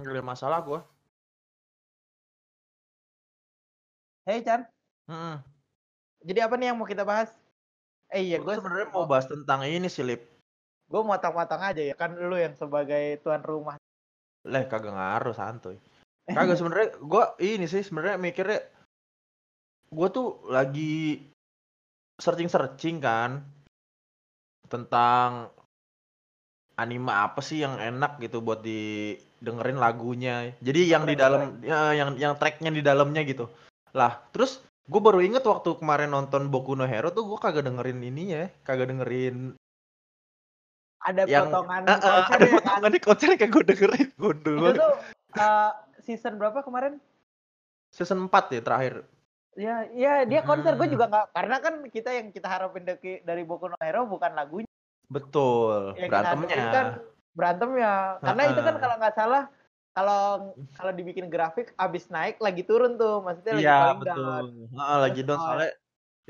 Gak ada masalah gua. Hei Chan, Mm-mm. jadi apa nih yang mau kita bahas? Eh iya, gue sebenarnya mau bahas tentang ini sih, Lip. gue matang-matang aja ya kan lu yang sebagai tuan rumah. Leh, kagak ngaruh, santuy. Kagak sebenarnya gua ini sih sebenarnya mikirnya gua tuh lagi searching-searching kan tentang anime apa sih yang enak gitu buat didengerin lagunya. Jadi yang di dalam ya, yang yang tracknya di dalamnya gitu. Lah, terus gue baru inget waktu kemarin nonton Boku no Hero tuh gue kagak dengerin ininya, kagak dengerin Ada yang potongan eh, konser ada ya kan? potongan di konser kagak gue dengerin. Gondol Itu tuh eh, season berapa kemarin? Season 4 ya terakhir. Ya, ya dia konser gue Hmm. juga nggak karena kan kita yang kita harapin dari, dari Boku no Hero bukan lagunya. Betul, kita harapin berantemnya. kan berantemnya. Karena itu kan kalau nggak salah kalau kalau dibikin grafik abis naik lagi turun tuh maksudnya lagi Iya, paling down. betul. Heeh, lagi down soalnya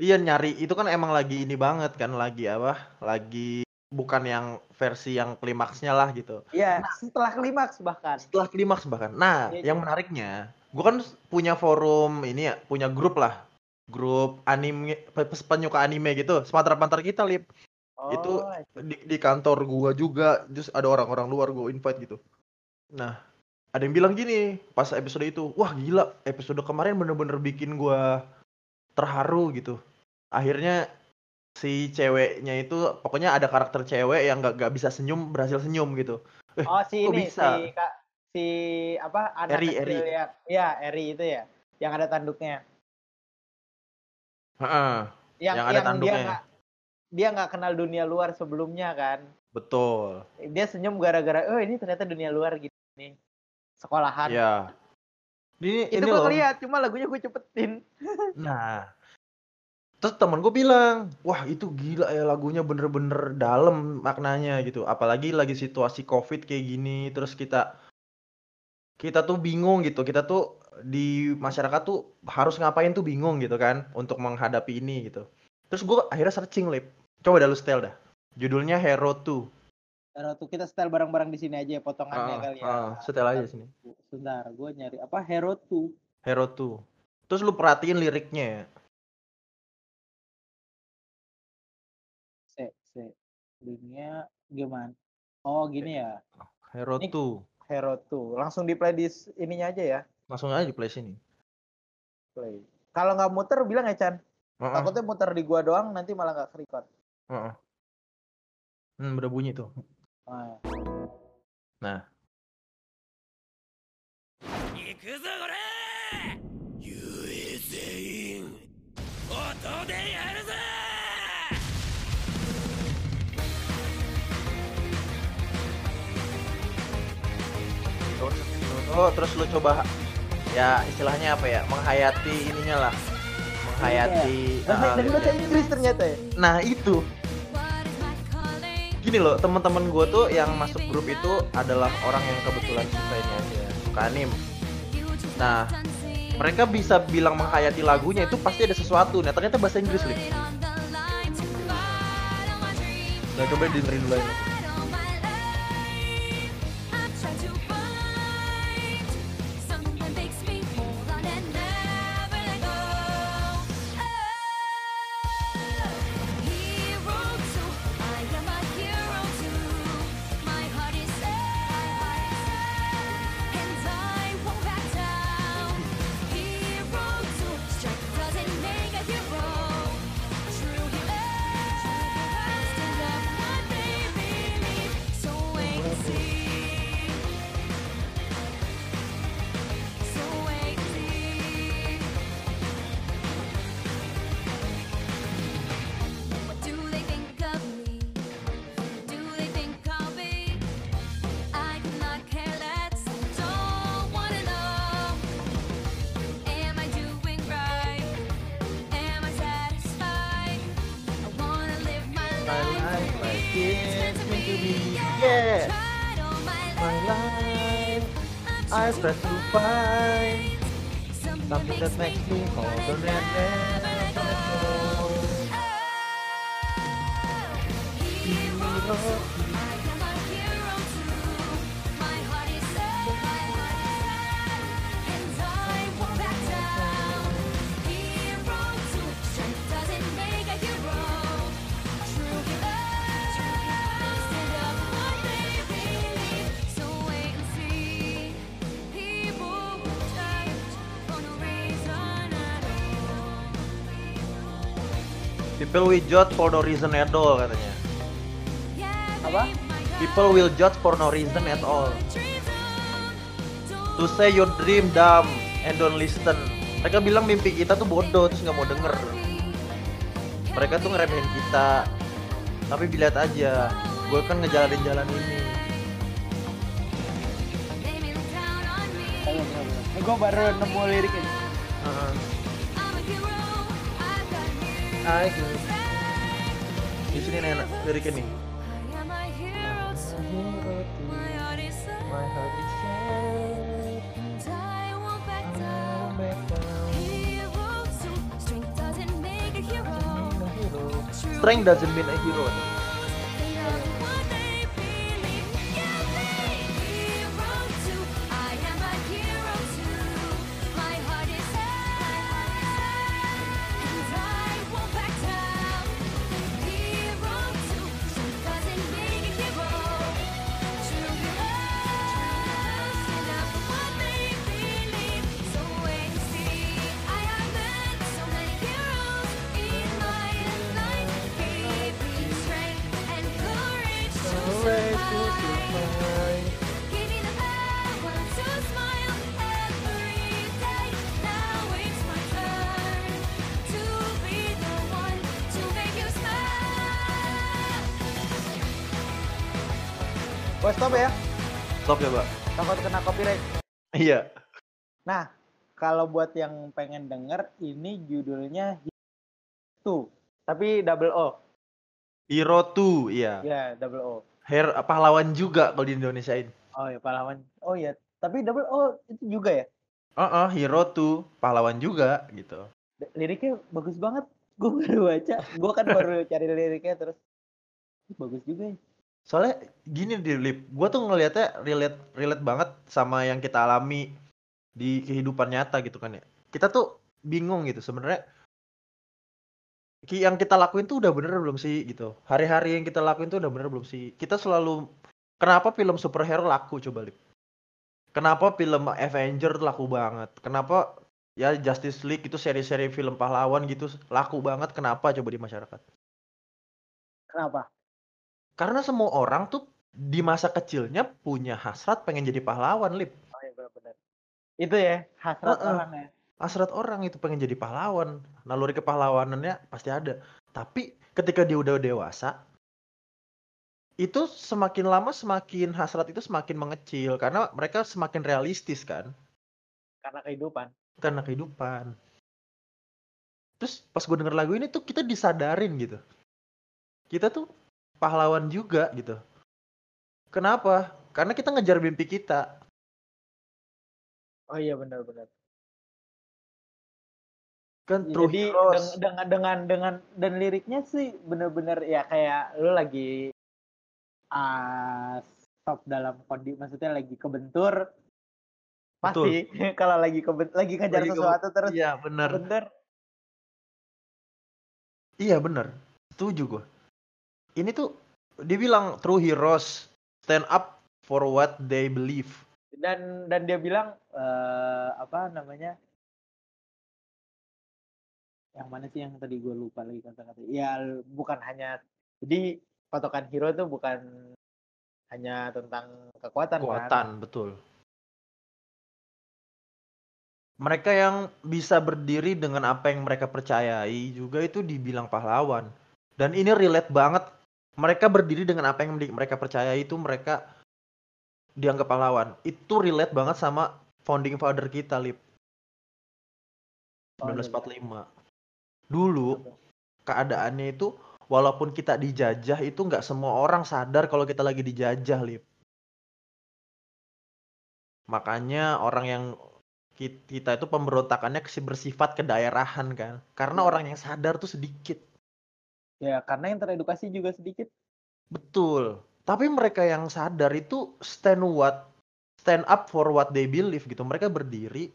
iya nyari itu kan emang lagi ini banget kan lagi apa? Lagi bukan yang versi yang klimaksnya lah gitu. Iya, setelah klimaks bahkan. Setelah klimaks bahkan. Nah, Iya, yang menariknya, gua kan punya forum ini ya, punya grup lah. Grup anime pe- pe- penyuka anime gitu, sepantar pantar kita, Lip. Itu Oh, di, di kantor gua juga, terus ada orang-orang luar gua invite gitu. Nah, ada yang bilang gini pas episode itu, wah gila, episode kemarin bener-bener bikin gua terharu gitu. Akhirnya si ceweknya itu, pokoknya ada karakter cewek yang gak, gak bisa senyum, berhasil senyum gitu. Eh, oh si kok ini bisa? si kak si apa anak Eri, kecil Eri. ya. Iya, Eri itu ya. Yang ada tanduknya. Heeh, Yang Yang ada yang dia tanduknya. Dia nggak kenal dunia luar sebelumnya kan. betul. Dia senyum gara-gara oh ini ternyata dunia luar gitu nih. Sekolahan. Ya. Ini, Itu ini gue loh. lihat cuma lagunya gue cepetin. Nah, terus temen gue bilang, wah itu gila ya lagunya bener-bener dalam maknanya gitu. Apalagi lagi situasi covid kayak gini, terus kita kita tuh bingung gitu. Kita tuh di masyarakat tuh harus ngapain tuh bingung gitu kan untuk menghadapi ini gitu. Terus gue akhirnya searching lip. Coba dah lu setel dah. Judulnya Hero 2. Taruh tuh kita setel bareng-bareng di sini aja ya potongannya Ah, kali ya. ah, setel aja sini. Sebentar, gue nyari apa Hero 2. Hero 2. Terus lu perhatiin liriknya ya. Se, se. Linknya gimana? Oh gini ya. Hero Ini- 2. Hero 2. Langsung di play di ininya aja ya. Langsung aja di play sini. Play. Kalau nggak muter bilang ya Chan. Takutnya muter di gua doang nanti malah nggak record. Oh. Hmm, udah bunyi tuh. Nah. Oh, terus lu coba ya istilahnya apa ya, menghayati ininya lah. Menghayati, ya. Bahasa gitu. Inggris ternyata ya. Nah, itu. Gini loh, teman-teman gue tuh yang masuk grup itu adalah orang yang kebetulan suka ini aja, suka anim. Nah, mereka bisa bilang menghayati lagunya itu pasti ada sesuatu. Nah, ternyata bahasa Inggris, Lip. Nah, coba dengerin dulu ya. People will judge for no reason at all katanya. Apa? People will judge for no reason at all. To say your dream dumb and don't listen. Mereka bilang mimpi kita tuh bodoh terus nggak mau denger. Mereka tuh ngeremehin kita. Tapi dilihat aja, gue kan ngejalanin jalan ini. Ayo, gue baru nemu lirik ini. Heeh. Di sini nih enak liriknya nih. Strength doesn't mean a hero. Gue stop ya. Stop ya, Mbak. Takut kena copyright. Iya. Nah, kalau buat yang pengen denger, ini judulnya tuh, tapi double O. Hero 2, iya. Ya, double O. Hair pahlawan juga kalau di Indonesiain. Oh ya, pahlawan. Oh ya, tapi double O itu juga ya. Heeh, Hero 2, pahlawan juga gitu. Liriknya bagus banget. Gue baru baca. Gue kan baru cari liriknya terus. Bagus juga ya. Soalnya gini di Lip, gue tuh ngelihatnya relate relate banget sama yang kita alami di kehidupan nyata gitu kan ya. Kita tuh bingung gitu sebenarnya yang kita lakuin tuh udah bener belum sih gitu. Hari-hari yang kita lakuin tuh udah bener belum sih. Kita selalu kenapa film superhero laku coba Lip? Kenapa film Avenger laku banget? Kenapa ya Justice League itu seri-seri film pahlawan gitu laku banget? Kenapa coba di masyarakat? Kenapa? Karena semua orang tuh di masa kecilnya punya hasrat pengen jadi pahlawan, Lip. Oh ya benar-benar. Itu ya hasrat Heeh. orang ya. Hasrat orang itu pengen jadi pahlawan. Naluri kepahlawanannya pasti ada. Tapi ketika dia udah dewasa, itu semakin lama semakin hasrat itu semakin mengecil karena mereka semakin realistis kan Karena kehidupan. karena kehidupan. Terus pas gue denger lagu ini tuh kita disadarin gitu. Kita tuh pahlawan juga gitu. Kenapa? Karena kita ngejar mimpi kita. Oh iya benar-benar. Kan Ya, true Jadi heroes. deng- dengan dengan dengan dan liriknya sih bener-bener ya kayak lu lagi ah stop dalam kondisi maksudnya lagi kebentur pasti kalau lagi keben lagi ngejar Lagi ke- sesuatu terus Iya bener. kebentur Iya bener. Setuju gue. Ini tuh dia bilang true heroes stand up for what they believe. dan dan dia bilang eh, apa namanya yang mana sih yang tadi gue lupa lagi kata-kata ya bukan hanya jadi patokan hero itu bukan hanya tentang kekuatan, kan? Kekuatan betul. Mereka yang bisa berdiri dengan apa yang mereka percayai juga itu dibilang pahlawan. Dan ini relate banget. Mereka berdiri dengan apa yang mereka percayai itu mereka dianggap pahlawan. Itu relate banget sama founding father kita, Lip. Oh, iya. 1945. Dulu keadaannya itu walaupun kita dijajah itu nggak semua orang sadar kalau kita lagi dijajah, Lip. Makanya orang yang ki- kita itu pemberontakannya bersifat kedaerahan kan. Karena orang yang sadar tuh sedikit. Ya karena yang teredukasi juga sedikit Betul. Tapi mereka yang sadar itu stand what stand up for what they believe gitu. Mereka berdiri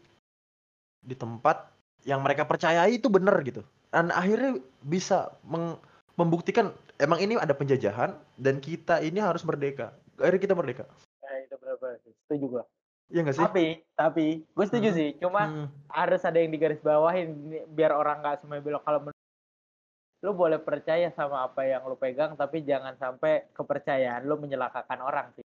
di tempat yang mereka percayai itu benar gitu. Dan akhirnya bisa membuktikan emang ini ada penjajahan dan kita ini harus merdeka. Akhirnya kita merdeka. ya itu benar-benar setuju Iya nggak sih? tapi tapi gue setuju Hmm. sih cuma Hmm. harus ada yang digaris bawahin biar orang nggak semuanya bilang kalau lu boleh percaya sama apa yang lu pegang tapi jangan sampai kepercayaan lu menyelakakan orang sih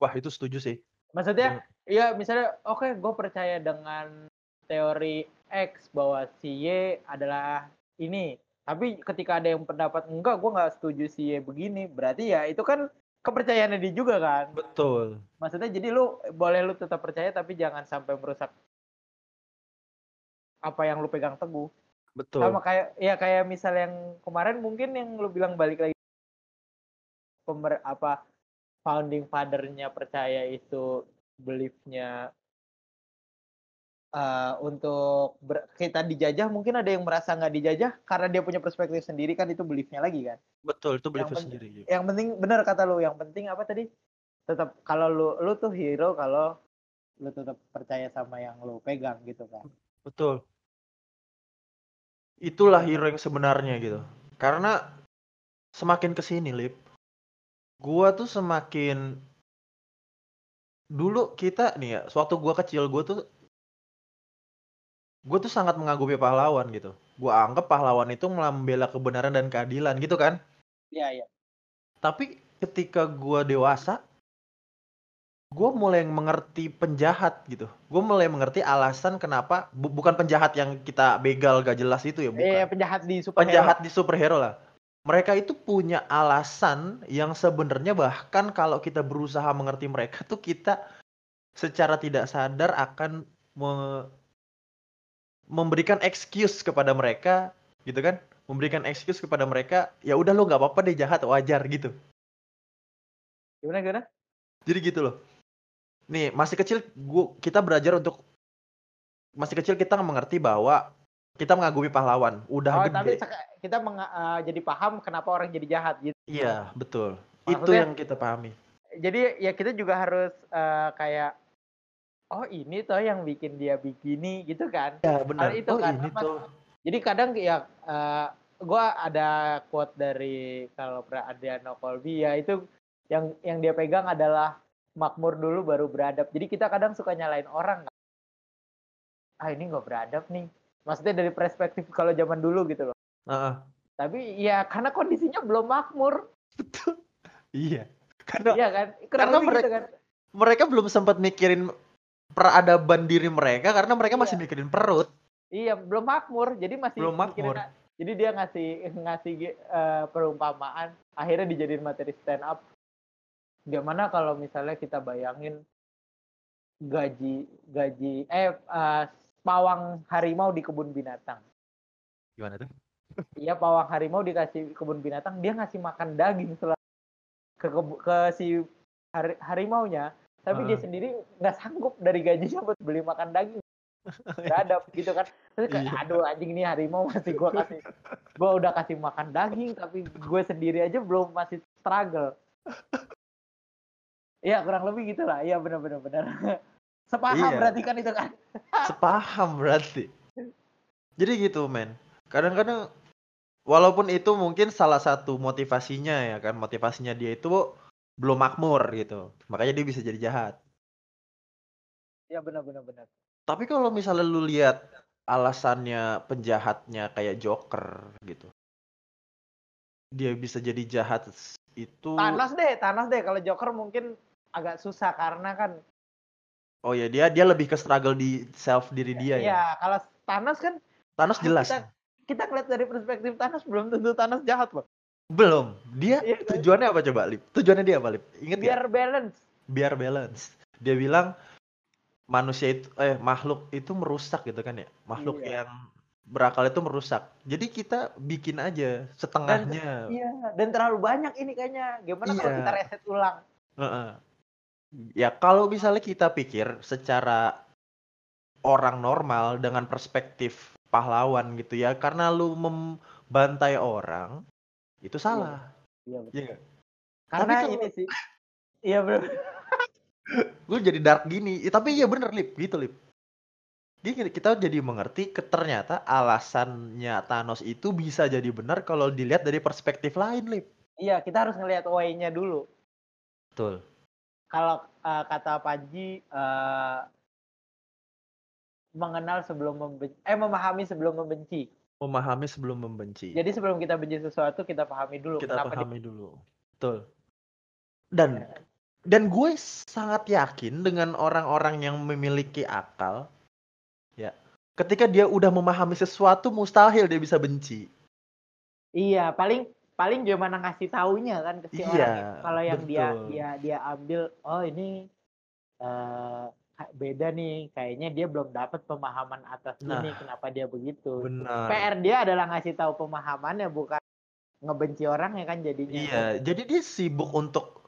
Wah, itu setuju sih. maksudnya ya misalnya oke gue percaya dengan teori X bahwa si Y adalah ini tapi ketika ada yang pendapat enggak gue nggak setuju si Y begini berarti ya itu kan kepercayaannya dia juga kan Betul. maksudnya jadi lu boleh lu tetap percaya tapi jangan sampai merusak apa yang lu pegang teguh Betul. sama kayak ya kayak misal yang kemarin mungkin yang lu bilang balik lagi pemer apa founding father-nya percaya itu belief-nya eh, untuk ber- kita dijajah mungkin ada yang merasa nggak dijajah karena dia punya perspektif sendiri kan itu belief-nya lagi kan Betul, itu belief sendiri. Ju. yang penting benar kata lu yang penting apa tadi tetap kalau lu lu tuh hero kalau lu tetap percaya sama yang lu pegang gitu kan Betul. Itulah hero yang sebenarnya gitu. Karena semakin ke sini, Lip, gua tuh semakin dulu kita nih ya, suatu gua kecil gua tuh gua tuh sangat mengagumi pahlawan gitu. Gua anggap pahlawan itu membela kebenaran dan keadilan gitu kan. iya iya Tapi ketika gua dewasa, gua mulai mengerti penjahat gitu. Gua mulai mengerti alasan kenapa bu- bukan penjahat yang kita begal gak jelas itu ya, bukan. eh penjahat di superhero penjahat di superhero lah. Mereka itu punya alasan yang sebenarnya bahkan kalau kita berusaha mengerti mereka tuh kita secara tidak sadar akan me- memberikan excuse kepada mereka gitu kan memberikan excuse kepada mereka ya udah lo nggak apa-apa deh jahat wajar gitu gimana gimana jadi gitu loh. Nih, masih kecil gua kita belajar untuk masih kecil kita mengerti bahwa kita mengagumi pahlawan. Udah Oh, tapi gede. seka- kita eh, jadi paham kenapa orang jadi jahat gitu. Iya, betul. Itu Maksudnya- yang kita pahami. Jadi ya kita juga harus eh, kayak oh ini toh yang bikin dia begini gitu kan. Ya, benar. itu oh, kan, ini apa- tuh. Jadi kadang ya eh, gua ada quote dari kalau Adriano Colby ya itu yang yang dia pegang adalah makmur dulu baru beradab. Jadi kita kadang suka nyalain orang. Ah ini nggak beradab nih. Maksudnya dari perspektif kalau zaman dulu gitu loh. Heeh. Tapi ya karena kondisinya belum makmur. Iya. Karena Iya kan? Kurang Karena lebih gitu mereka- kan. mereka belum sempat mikirin peradaban diri mereka karena mereka masih Iya. mikirin perut. Iya, belum makmur. Jadi masih Belum mikirin- makmur. Jadi dia ngasih ngasih eh, perumpamaan, akhirnya dijadiin materi stand up. Gimana kalau misalnya kita bayangin gaji gaji eh eh, pawang harimau di kebun binatang. Gimana tuh? Iya, pawang harimau dikasih kebun binatang, dia ngasih makan daging setelah ke kebu- ke si hari, harimaunya, tapi dia Ah. sendiri nggak sanggup dari gajinya buat beli makan daging. Beradab gitu kan. Terus kayak, Iya. aduh anjing nih harimau masih gua kasih gua udah kasih makan daging tapi gue sendiri aja belum masih struggle. Iya, kurang lebih gitu lah. Iya, benar benar. Sepaham Iya. berarti kan itu kan. Sepaham berarti. Jadi gitu, men. Kadang-kadang walaupun itu mungkin salah satu motivasinya ya kan, motivasinya dia itu belum makmur gitu. Makanya dia bisa jadi jahat. Iya, benar benar benar. Tapi kalau misalnya lu lihat alasannya penjahatnya kayak Joker gitu. Dia bisa jadi jahat itu Thanos deh, Thanos deh kalau Joker mungkin agak susah karena kan Oh ya, dia dia lebih ke struggle di self diri dia ya. Iya, kalau Thanos kan Thanos jelas. Kita, kita ngeliat dari perspektif Thanos belum tentu Thanos jahat, Bang. Belum. Dia Iya, kan? tujuannya apa coba, Lip? Tujuannya dia apa, Lip? Ingat ya? Biar balance. biar balance. Dia bilang manusia itu eh makhluk itu merusak gitu kan ya. Makhluk Iya. yang berakal itu merusak. Jadi kita bikin aja setengahnya. Iya, dan terlalu banyak ini kayaknya. Gimana kalau Iya. kita reset ulang? Heeh. Ya kalau misalnya kita pikir secara orang normal dengan perspektif pahlawan gitu ya, karena lu membantai orang itu salah. Iya, betul. Iya nggak? Karena kalau- ini sih. Iya, Bro. Gue jadi dark gini. Ya, tapi iya bener lip, gitu lip. Gini, kita jadi mengerti ke ternyata alasannya Thanos itu bisa jadi benar kalau dilihat dari perspektif lain lip. Iya, kita harus ngelihat way-nya dulu. Betul. Kalau eh, kata Panji eh, mengenal sebelum membenci, eh memahami sebelum membenci. Memahami sebelum membenci. Jadi sebelum kita benci sesuatu kita pahami dulu kita kenapa pahami dulu. Betul. Dan dan gue sangat yakin dengan orang-orang yang memiliki akal ya. Ketika dia udah memahami sesuatu mustahil dia bisa benci. Iya, paling paling gimana ngasih taunya kan ke si Iya, orang. Kalau yang dia betul. dia dia ambil, oh ini eh beda nih, kayaknya dia belum dapat pemahaman atas Nah. ini, kenapa dia begitu. Benar. PR dia adalah ngasih tahu pemahamannya, bukan ngebenci orang ya kan jadinya. Iya, jadi dia sibuk untuk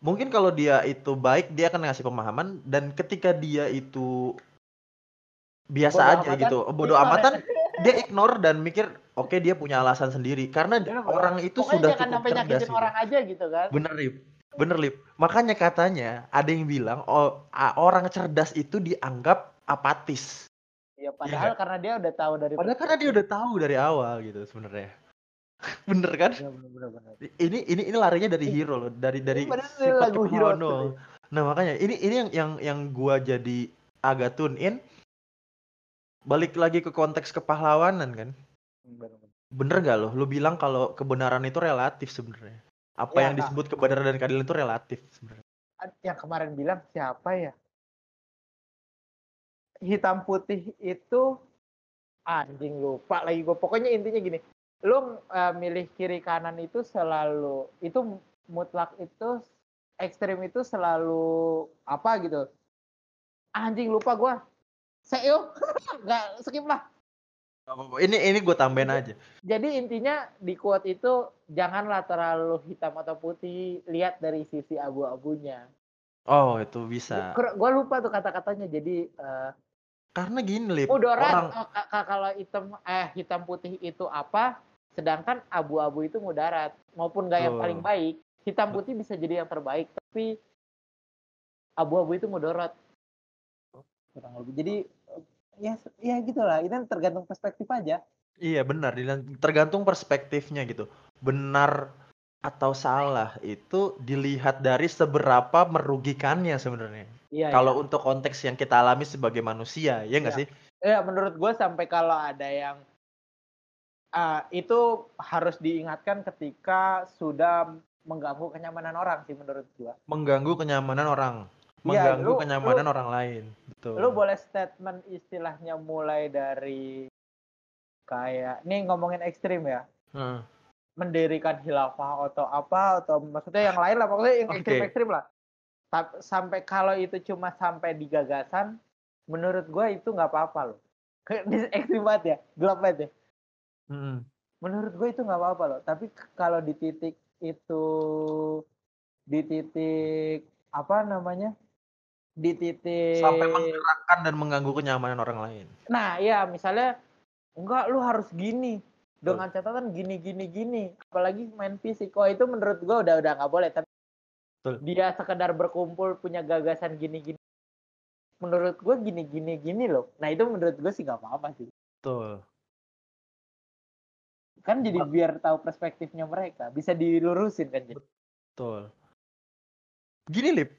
mungkin kalau dia itu baik dia akan ngasih pemahaman dan ketika dia itu biasa Bodo aja amatan, gitu, bodo ignore. amatan dia ignore dan mikir oke dia punya alasan sendiri karena Dia orang itu sudah jangan cukup sampai cerdas nyakitin orang aja gitu kan. Bener lip, bener lip. Makanya katanya ada yang bilang oh orang cerdas itu dianggap apatis. Ya padahal karena dia udah tahu dari Padahal karena dia udah tahu dari awal gitu sebenarnya. bener kan? Iya, bener, bener, bener. Ini ini ini larinya dari hero loh, dari dari Ini padahal sifat lagu Hero. Nah makanya ini ini yang yang yang gua jadi agak tune in. Balik lagi ke konteks kepahlawanan kan. Bener, bener. Gak lo? Lo bilang kalau kebenaran itu relatif sebenarnya. Apa Ya, yang Kak. disebut kebenaran dan keadilan itu relatif sebenarnya. Yang kemarin bilang siapa ya? Hitam putih itu anjing lupa lagi gue. Pokoknya intinya gini, lu eh, milih kiri kanan itu selalu itu mutlak itu ekstrim itu selalu apa gitu. Anjing lupa gua. Seo nggak skip lah. Ini ini gue tambahin aja. Jadi intinya di quote itu janganlah terlalu hitam atau putih, lihat dari sisi abu-abunya. Oh itu bisa. Gue lupa tuh kata-katanya. Jadi eh, Karena gini lip. mudarat Orang oh, ka- ka- kalau hitam eh hitam putih itu apa? Sedangkan abu-abu itu mudarat. Maupun gak yang paling baik, hitam putih bisa jadi yang terbaik, tapi abu-abu itu mudarat. Kurang lebih. Jadi eh, ya ya gitulah. Itu kan tergantung perspektif aja. Iya benar, tergantung perspektifnya gitu. Benar atau salah itu dilihat dari seberapa merugikannya sebenarnya. Iya. Kalau iya. untuk konteks yang kita alami sebagai manusia, ya nggak Iya. sih? Ya menurut gue sampai kalau ada yang ah, itu harus diingatkan ketika sudah mengganggu kenyamanan orang sih menurut gue. Mengganggu kenyamanan orang, Mengganggu lu- kenyamanan lu- orang lain. Betul. Lu boleh statement istilahnya mulai dari kayak nih ngomongin ekstrim ya, Heeh. mendirikan khilafah atau apa atau maksudnya yang lain lah pokoknya yang ekstrim-ekstrim lah. Ta- Sampai kalau itu cuma sampai di gagasan, menurut gue itu nggak apa-apa loh. Ekstrim banget ya, gelap banget ya. Mm-mm. menurut gue itu nggak apa-apa loh tapi kalau di titik itu di titik apa namanya di titik Sampai menggerakkan dan mengganggu kenyamanan orang lain. nah ya misalnya enggak lu harus gini. Dengan catatan gini gini gini. Apalagi main fisik. Oh itu menurut gue udah udah nggak boleh tapi Betul. dia sekedar berkumpul punya gagasan gini gini. Menurut gue gini gini gini loh. Nah itu menurut gue sih nggak apa-apa sih. Betul. kan jadi biar tahu perspektifnya mereka. Bisa dilurusin kan jadi Betul. Gini lip,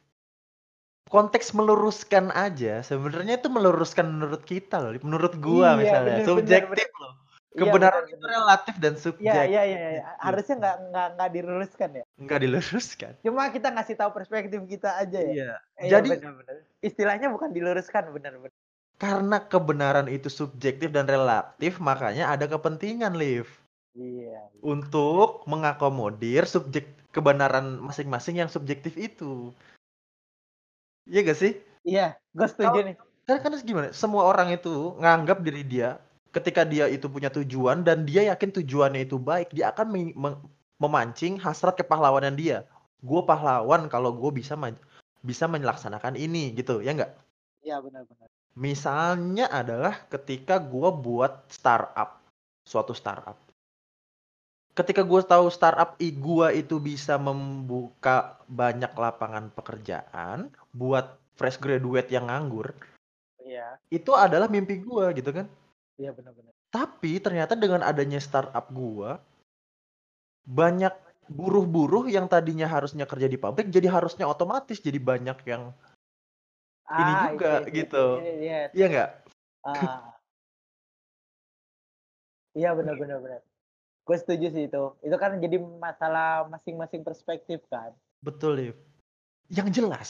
konteks meluruskan aja sebenarnya itu meluruskan menurut kita loh, menurut gua Iya, misalnya bener, subjektif loh. Iya, Kebenaran bener, itu bener. relatif dan Iya, subjektif. iya, iya, iya. Harusnya nggak nggak nggak diluruskan ya. Nggak diluruskan. Cuma kita ngasih tahu perspektif kita aja ya. Iya. Eh, Jadi- iya, benar-benar. istilahnya bukan diluruskan, benar-benar. Karena kebenaran itu subjektif dan relatif, makanya ada kepentingan, Liv. Iya. Untuk mengakomodir subjek kebenaran masing-masing yang subjektif itu. Iya gak sih? Iya, gue setuju nih. Kan kan gimana? Semua orang itu nganggap diri dia ketika dia itu punya tujuan dan dia yakin tujuannya itu baik, dia akan meng- memancing hasrat kepahlawanan dia. Gue pahlawan kalau gue bisa bisa melaksanakan ini gitu, ya nggak? Iya, benar-benar. Misalnya adalah ketika gue buat startup, suatu startup. Ketika gue tahu startup i gue itu bisa membuka banyak lapangan pekerjaan buat fresh graduate yang nganggur, Iya, itu adalah mimpi gue gitu kan. iya benar-benar. Tapi ternyata dengan adanya startup gue, banyak buruh-buruh yang tadinya harusnya kerja di pabrik jadi harusnya otomatis jadi banyak yang Ini juga, itu, itu, gitu. itu, Iya. Iya nggak? Ah. Iya benar benar benar. Gue setuju sih itu. Itu kan jadi masalah masing-masing perspektif kan. Betul, Liv. Yang jelas,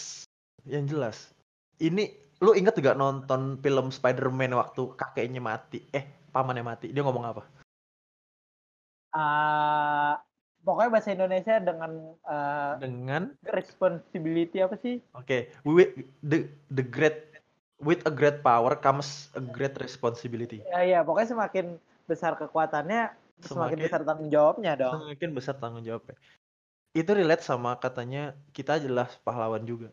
yang jelas. Ini lu inget gak nonton film Spider-Man waktu kakeknya mati? Eh, pamannya mati. Dia ngomong apa? Ah, pokoknya bahasa Indonesia dengan eh, Dengan responsibility apa sih? Oke, with the the great with a great power comes a great responsibility. Ya ya, pokoknya semakin besar kekuatannya, semakin, Semakin- besar tanggung jawabnya dong. Semakin besar tanggung jawabnya. Itu relate sama katanya kita adalah pahlawan juga.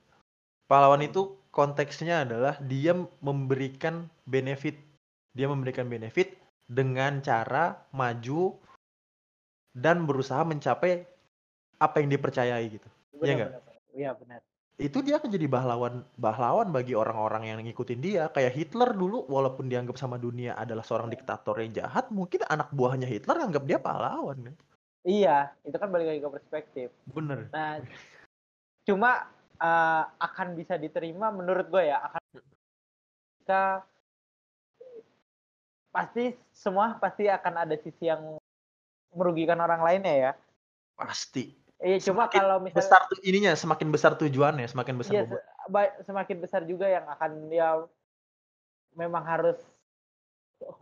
Pahlawan itu konteksnya adalah dia memberikan benefit. Dia memberikan benefit dengan cara maju dan berusaha mencapai apa yang dipercayai gitu. Iya nggak? Benar-benar. Iya benar. itu dia akan jadi pahlawan pahlawan bagi orang-orang yang ngikutin dia kayak Hitler dulu walaupun dianggap sama dunia adalah seorang diktator yang jahat mungkin anak buahnya Hitler anggap dia pahlawan kan Iya, itu kan balik lagi ke perspektif. bener Nah, cuma eh, akan bisa diterima menurut gue ya akan kita pasti semua pasti akan ada sisi yang merugikan orang lainnya ya. pasti. Iya, cuma Semakin kalau misalnya besar tuh ininya semakin besar tujuannya semakin besar iya, ba- semakin besar juga yang akan ya memang harus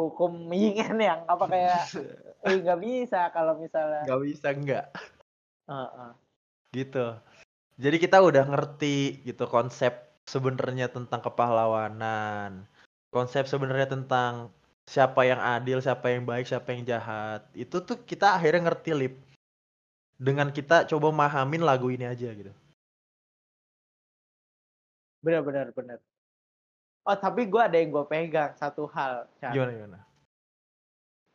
hukum yin yang apa kayak eh nggak bisa kalau misalnya. Nggak bisa nggak. Heeh. gitu jadi kita udah ngerti gitu konsep sebenarnya tentang kepahlawanan. Konsep sebenarnya tentang siapa yang adil siapa yang baik siapa yang jahat. Itu tuh kita akhirnya ngerti lip. Dengan kita coba mahamin lagu ini aja gitu. Benar benar benar. Oh tapi gue ada yang gue pegang satu hal Chan. gimana gimana?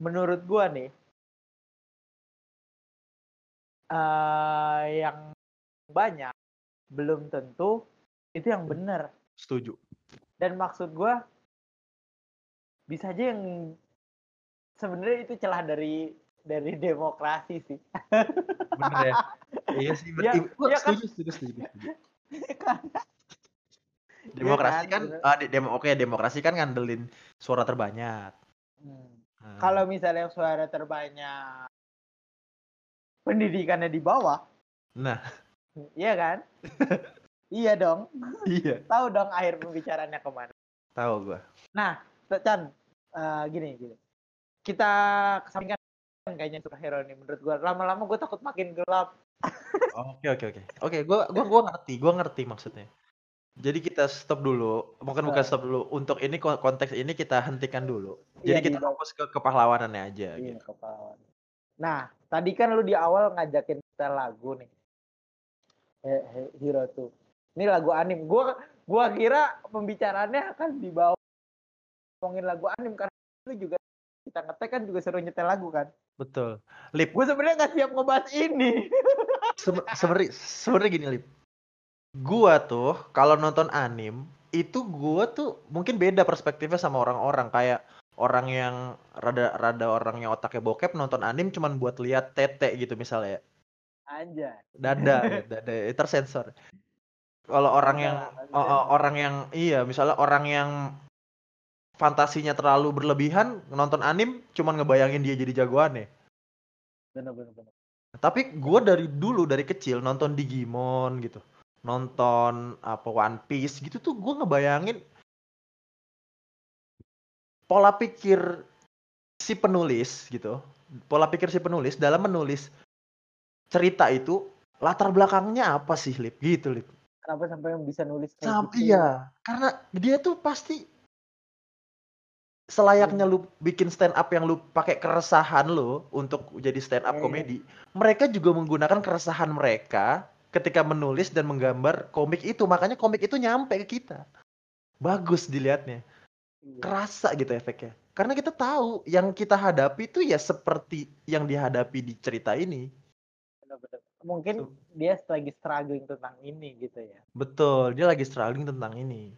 Menurut gua nih eh yang banyak belum tentu itu yang benar setuju dan maksud gua bisa aja yang sebenarnya itu celah dari dari demokrasi sih bener ya iya sih Ya, bener. Gua ya kan? setuju, setuju setuju setuju Kan? demokrasi Iya kan kan? ah, de- demo oke demokrasi kan ngandelin suara terbanyak Hmm. Nah, kalau misalnya suara terbanyak pendidikannya di bawah nah iya kan iya dong iya tahu dong akhir pembicaraannya ke mana tahu gua Nah, Chan, eh, gini, gini. Kita kesampingkan kayaknya superhero nih menurut gua. Lama-lama gue takut makin gelap. Oke oke oke. Oke, gua gua gua ngerti, gua ngerti maksudnya. Jadi kita stop dulu, bukan bukan Nah. stop dulu. Untuk ini kon- konteks ini kita hentikan dulu. Jadi Iya, kita di- fokus ke kepahlawanannya aja Iya, gitu. kepala. Nah, tadi kan lu di awal ngajakin kita lagu nih. He- He- Hero tuh. Ini lagu anim. Gua gua kira pembicaraannya akan dibawa ngomongin lagu anim karena lu juga kita ngetek kan juga seru nyetel lagu kan. Betul. Lip, Gue sebenarnya nggak siap ngebahas ini. sebe- sebenarnya sebenarnya gini, Lip. Gua tuh kalau nonton anim itu gua tuh mungkin beda perspektifnya sama orang-orang kayak orang yang rada rada orangnya otaknya bokep nonton anim cuman buat lihat tete gitu misalnya. Anjay. dada dada tersensor kalau orang yang Dada, oh, oh, orang yang iya misalnya orang yang fantasinya terlalu berlebihan nonton anim cuman ngebayangin dia jadi jagoan ya Bener bener bener. tapi gue dari dulu dari kecil nonton Digimon gitu nonton apa One Piece gitu tuh gue ngebayangin pola pikir si penulis gitu pola pikir si penulis dalam menulis cerita itu latar belakangnya apa sih lip gitu lip Kenapa sampai yang bisa nulis kayak Sam, gitu? iya karena dia tuh pasti selayaknya lu bikin stand up yang lu pakai keresahan lu untuk jadi stand up Iya, iya. komedi mereka juga menggunakan keresahan mereka ketika menulis dan menggambar komik itu makanya komik itu nyampe ke kita bagus dilihatnya Iya. kerasa gitu efeknya karena kita tahu yang kita hadapi itu ya seperti yang dihadapi di cerita ini. Mungkin Tuh. dia lagi struggling tentang ini gitu ya. betul dia lagi struggling tentang ini.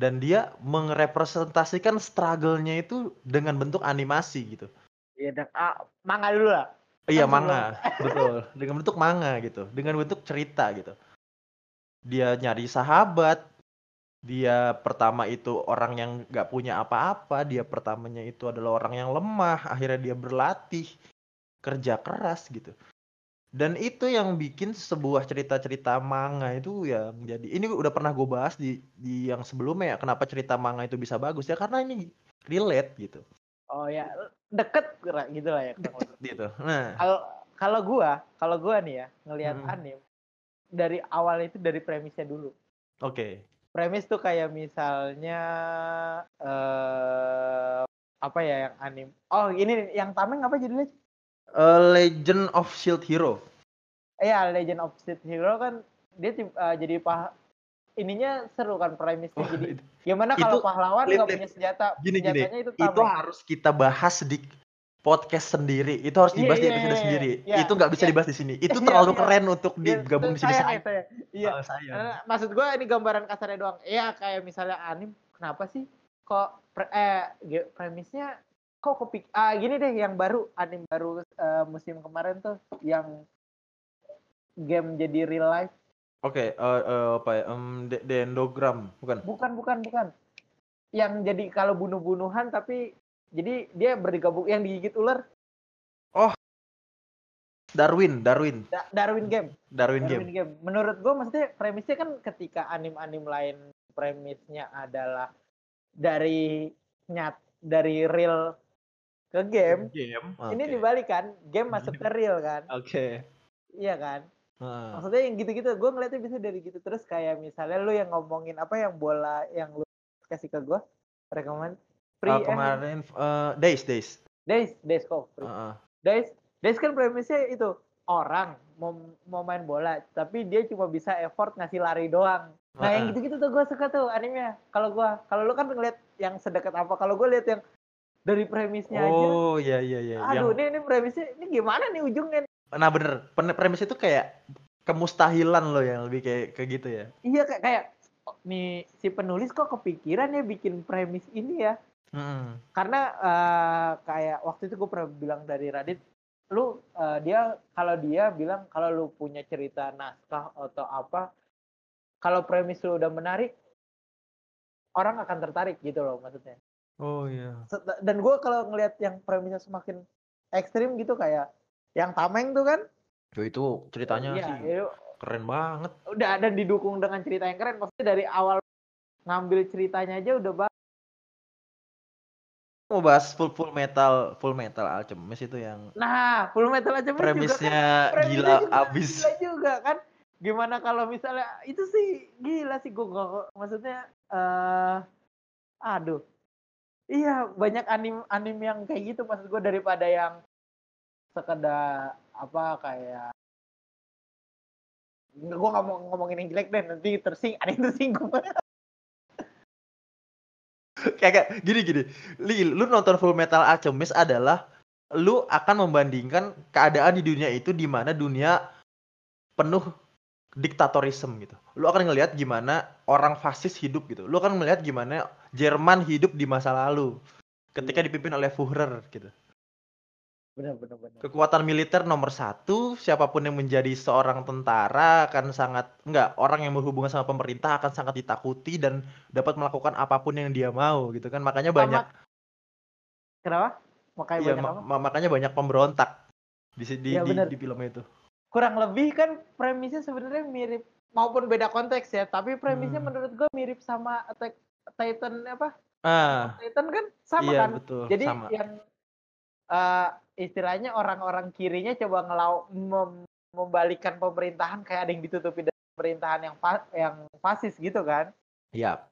Dan dia merepresentasikan struggle-nya itu dengan bentuk animasi gitu. Iya, dan ah, manga dulu lah. iya manga. betul dengan bentuk manga gitu. Dengan bentuk cerita gitu. Dia nyari sahabat. Dia pertama itu orang yang nggak punya apa-apa. Dia pertamanya itu adalah orang yang lemah. Akhirnya dia berlatih. Kerja keras gitu dan itu yang bikin sebuah cerita-cerita manga itu ya menjadi ini udah pernah gue bahas di di yang sebelumnya ya kenapa cerita manga itu bisa bagus ya karena ini relate gitu Oh ya, deket gitu lah ya. deket gitu nah Kalau kalau gua, kalau gua nih ya ngelihat Hmm. anime dari awal itu dari premisnya dulu. oke Premis tuh kayak misalnya eh apa ya yang anime? Oh, ini yang tameng apa judulnya? Eh, Legend of Shield Hero Iya, Legend of Shield Hero kan dia eh, jadi pah ininya seru kan premisnya Wah, jadi itu- gimana itu- kalau pahlawan nggak punya senjata Gini, gini. senjatanya itu itu tameng harus kita bahas di podcast sendiri itu harus Iya, dibahas di iya, episode iya, sendiri iya. itu nggak bisa Iya. dibahas di sini itu Iya, terlalu iya. keren untuk Iya, digabung di sini saya ya, iya Oh, sayang. Eh, maksud gue ini gambaran kasarnya doang. Iya kayak misalnya anime, kenapa sih kok pre- eh premisnya kok kepik ah gini deh yang baru anime baru eh, musim kemarin tuh yang game jadi real life. Oke, eh, eh, apa ya? Em, de- Dendrogram, bukan? Bukan bukan bukan. Yang jadi kalau bunuh-bunuhan tapi jadi dia bergabung yang digigit ular Darwin, Darwin, Da- Darwin game. Darwin, Darwin game. game. Menurut gue maksudnya premisnya kan ketika anim-anim lain premisnya adalah dari nyat dari real ke game. Game. Ini Oke. dibalik kan, game masuk ke real kan, Oke. iya kan. Heeh. Maksudnya yang gitu-gitu, gue ngeliatnya bisa dari gitu terus kayak misalnya lu yang ngomongin apa yang bola yang lu kasih ke gue, rekomend free Eh, eh, kemarin eh, Days, Days. Days, Days kok, free. Heeh. Days, Days kan premisnya itu orang mau mau main bola, tapi dia cuma bisa effort ngasih lari doang. Nah yang Heeh. gitu-gitu tuh gue suka tuh animenya. Kalau gue, kalau lu kan ngeliat yang sedekat apa, kalau gue lihat yang dari premisnya aja. Oh, iya iya iya. Aduh, Yang- ini ini premisnya ini gimana nih ujungnya? Nah, bener. Premis itu kayak kemustahilan loh yang lebih kayak kayak gitu ya. Iya kayak kayak oh, nih si penulis kok kepikiran ya bikin premis ini ya. Heeh. Karena eh, kayak waktu itu gue pernah bilang dari Radit, lu eh, dia kalau dia bilang kalau lu punya cerita naskah atau apa, kalau premis lu udah menarik, orang akan tertarik gitu loh maksudnya. Oh iya. Dan gue kalau ngelihat yang premisnya semakin ekstrim gitu kayak yang Tameng tuh kan, Yo, itu ceritanya iya, sih itu keren banget. udah dan didukung dengan cerita yang keren. Maksudnya dari awal ngambil ceritanya aja udah bagus. Mau bahas full full metal, full metal Alchemist itu yang Nah, Full Metal aja premisnya premisnya gila juga abis. gila juga kan. Gimana kalau misalnya itu sih gila sih gue maksudnya eh aduh. Iya, banyak anim anim yang kayak gitu maksud gue daripada yang sekedar apa kayak Nggak, gue nggak mau ngomongin yang jelek deh nanti tersing ada yang tersinggung. Kayak gini gini. Li, lu nonton Full Metal Alchemist adalah lu akan membandingkan keadaan di dunia itu di mana dunia penuh diktatorisme gitu. Lu akan ngelihat gimana orang fasis hidup gitu. Lu akan melihat gimana Jerman hidup di masa lalu ketika dipimpin oleh Führer gitu. Bener bener bener kekuatan militer nomor satu siapa pun yang menjadi seorang tentara akan sangat enggak orang yang berhubungan sama pemerintah akan sangat ditakuti dan dapat melakukan apa pun yang dia mau gitu kan. Makanya banyak kenapa? Makanya Iya, banyak ma- apa? ma- makanya banyak pemberontak di di, Iya, di, di film itu. Kurang lebih kan premisnya sebenarnya mirip maupun beda konteks ya tapi premisnya Hmm. menurut gue mirip sama Attack Titan apa Ah, Titan kan sama iya kan betul. jadi sama. yang eh, istilahnya orang-orang kirinya coba ngelau mem- membalikan pemerintahan kayak ada yang ditutupi dari pemerintahan yang fa- yang fasis gitu kan Iya.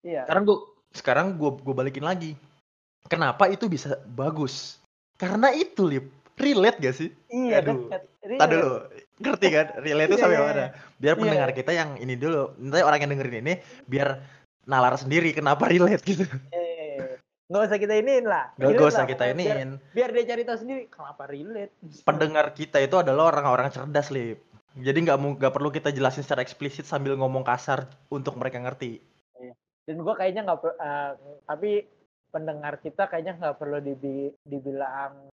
iya Sekarang gua sekarang gua gua balikin lagi. Kenapa itu bisa bagus? Karena itu lip relate gak sih? iya aduh. Iya. Tadi dulu. Ngerti kan? Relate itu Iya, sampai iya, mana? iya. Biar Iya. pendengar kita yang ini dulu, nanti orang yang dengerin ini biar nalar sendiri kenapa relate gitu. Eh, nggak usah kita iniin lah Gak, gak usah lah, kita pokoknya biar, iniin. biar dia cari tahu sendiri kenapa relate Pendengar kita itu adalah orang-orang cerdas, Lip. Jadi nggak nggak perlu kita jelasin secara eksplisit sambil ngomong kasar untuk mereka ngerti. dan gua kayaknya nggak eh, tapi pendengar kita kayaknya nggak perlu dibi- dibilang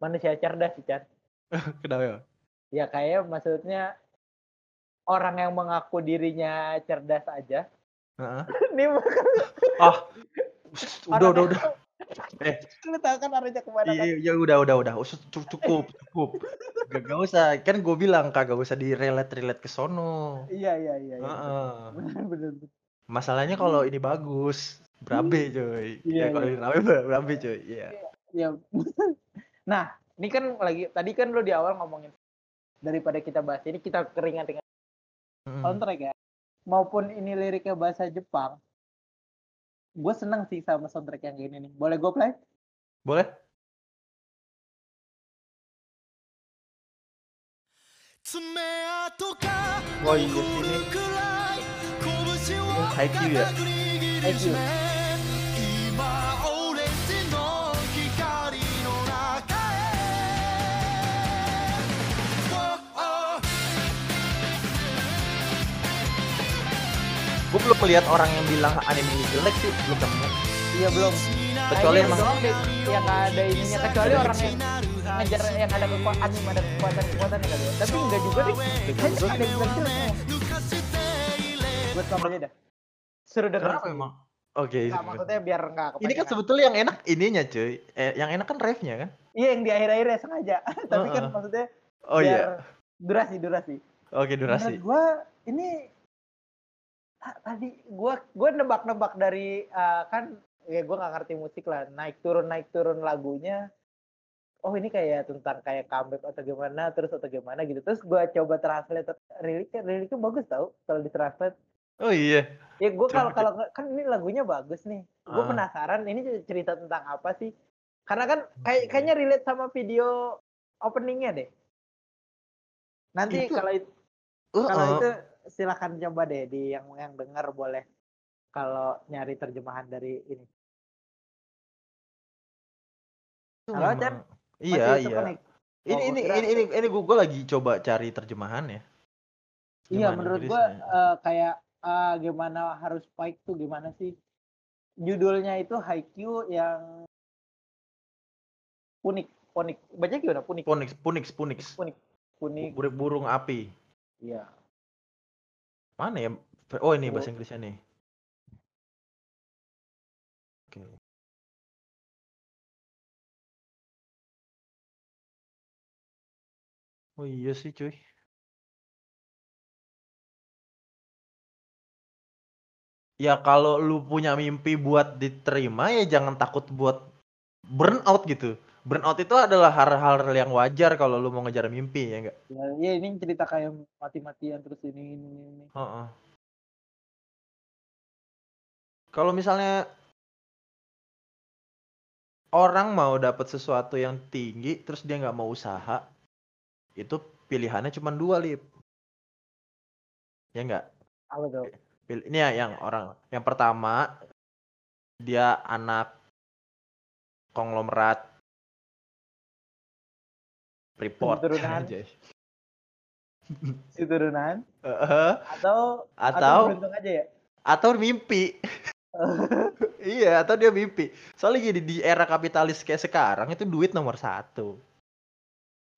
manusia cerdas sih Chan Kenapa ya? ya kayak maksudnya orang yang mengaku dirinya cerdas aja Heeh. Nih bukan Ah, udah udah udah. Eh, lu tahu kan arahnya ke mana kan? iya, iya udah udah udah. Cukup cukup. Gak, gak usah. Kan gue bilang kagak usah di relate relate ke sono. Iya iya iya. iya. Heeh. Bener bener. bener. Masalahnya kalau ini bagus, berabe coy. Iya, Ya kalau iya. ini rame ber- berabe coy. Iya. Ya. nah, ini kan lagi tadi kan lu di awal ngomongin daripada kita bahas ini kita keringat dengan Mm. soundtrack ya. Maupun ini liriknya bahasa Jepang. Gue seneng sih sama soundtrack yang gini nih. Boleh gue play? Boleh? 爪痕か Oh iya sini くらい拳を Ini Haikyuu ya? 固く握 Gue belum melihat orang yang bilang anime ini jelek sih, belum nemu. Iya belum. Kecuali emang deh yang nggak ada ininya kecuali orang yang ngejar yang ada kekuatan anime ada kekuatan kekuatan kali ya. Tapi enggak juga deh. Kayaknya ada yang bilang jelek. Buat kamu aja dah. Seru denger. Kenapa emang? Oke. Nggak, maksudnya biar nggak ini kan sebetulnya yang enak ininya cuy. Eh, yang enak kan refnya kan? Iya yang di akhir-akhir ya sengaja. Tapi kan Heeh. maksudnya Oh iya. durasi durasi. Oke durasi. Menurut gua ini tadi gua gua nebak-nebak dari eh, kan ya gua nggak ngerti musik lah. Naik turun naik turun lagunya. Oh ini kayak tentang kayak comeback atau gimana terus atau gimana gitu. Terus gua coba translate liriknya liriknya bagus tau kalau di translate Oh iya. ya gua kalau kalau kan ini lagunya bagus nih. Gua Ah. penasaran ini cerita tentang apa sih? Karena kan kayak kayaknya relate sama video openingnya deh. Nanti Itu- kalau itu Uh, kalau uh. itu silakan coba deh di yang yang dengar boleh kalau nyari terjemahan dari ini. Halo, Chan? Iya iya. terkonek? Ini Oh, ini ini ini ini gue lagi coba cari terjemahan ya. Iya, menurut gua Inggrisnya? eh, kayak eh, gimana harus fight tuh gimana sih? Judulnya itu Haikyuu yang unik, unik. Baca gimana? Unik. Punix punix punix. Unik. Unik. Bur- Burung api. Iya. Mana ya? Oh ini Oh. bahasa Inggrisnya nih. Oke. Oh iya sih cuy. Ya kalau lu punya mimpi buat diterima ya jangan takut buat burnout gitu. Burnout itu adalah hal-hal yang wajar kalau lu mau ngejar mimpi ya enggak? Ya, ya ini cerita kayak mati-matian terus ini ini ini. Heeh. Kalau misalnya orang mau dapat sesuatu yang tinggi terus dia nggak mau usaha, itu pilihannya cuma dua lip. Ya enggak? Apa tuh? Ini ya yang orang yang pertama dia anak konglomerat Freeport Keturunan. aja. Si turunan Heeh. atau Atau- beruntung aja ya? atau mimpi. iya, atau dia mimpi. Soalnya gini di era kapitalis kayak sekarang itu duit nomor satu.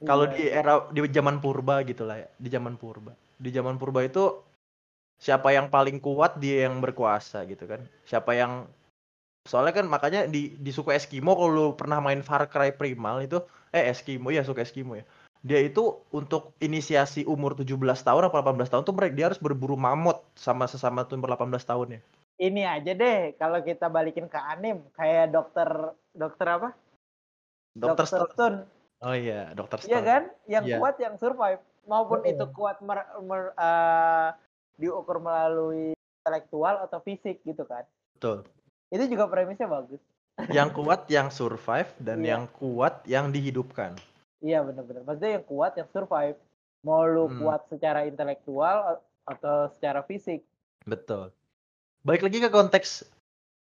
Kalau Iya, di era di zaman purba gitu lah ya, di zaman purba. Di zaman purba itu siapa yang paling kuat dia yang berkuasa gitu kan. Siapa yang soalnya kan makanya di di suku Eskimo kalau lu pernah main Far Cry Primal itu eh Eskimo ya suku Eskimo ya. Dia itu untuk inisiasi umur 17 tahun atau 18 tahun tuh mereka dia harus berburu mamut sama sesama tuh umur 18 tahun ya. ini aja deh kalau kita balikin ke anim kayak dokter dokter apa Dokter Stone. Stone Oh iya, Dokter Stone. iya kan yang Iya. kuat yang survive maupun Oh. itu kuat mer, mer- eh, diukur melalui intelektual atau fisik gitu kan Betul. itu juga premisnya bagus Yang kuat yang survive dan Iya. yang kuat yang dihidupkan. iya bener-bener maksudnya yang kuat yang survive mau lu Hmm. kuat secara intelektual atau secara fisik Betul. Balik lagi ke konteks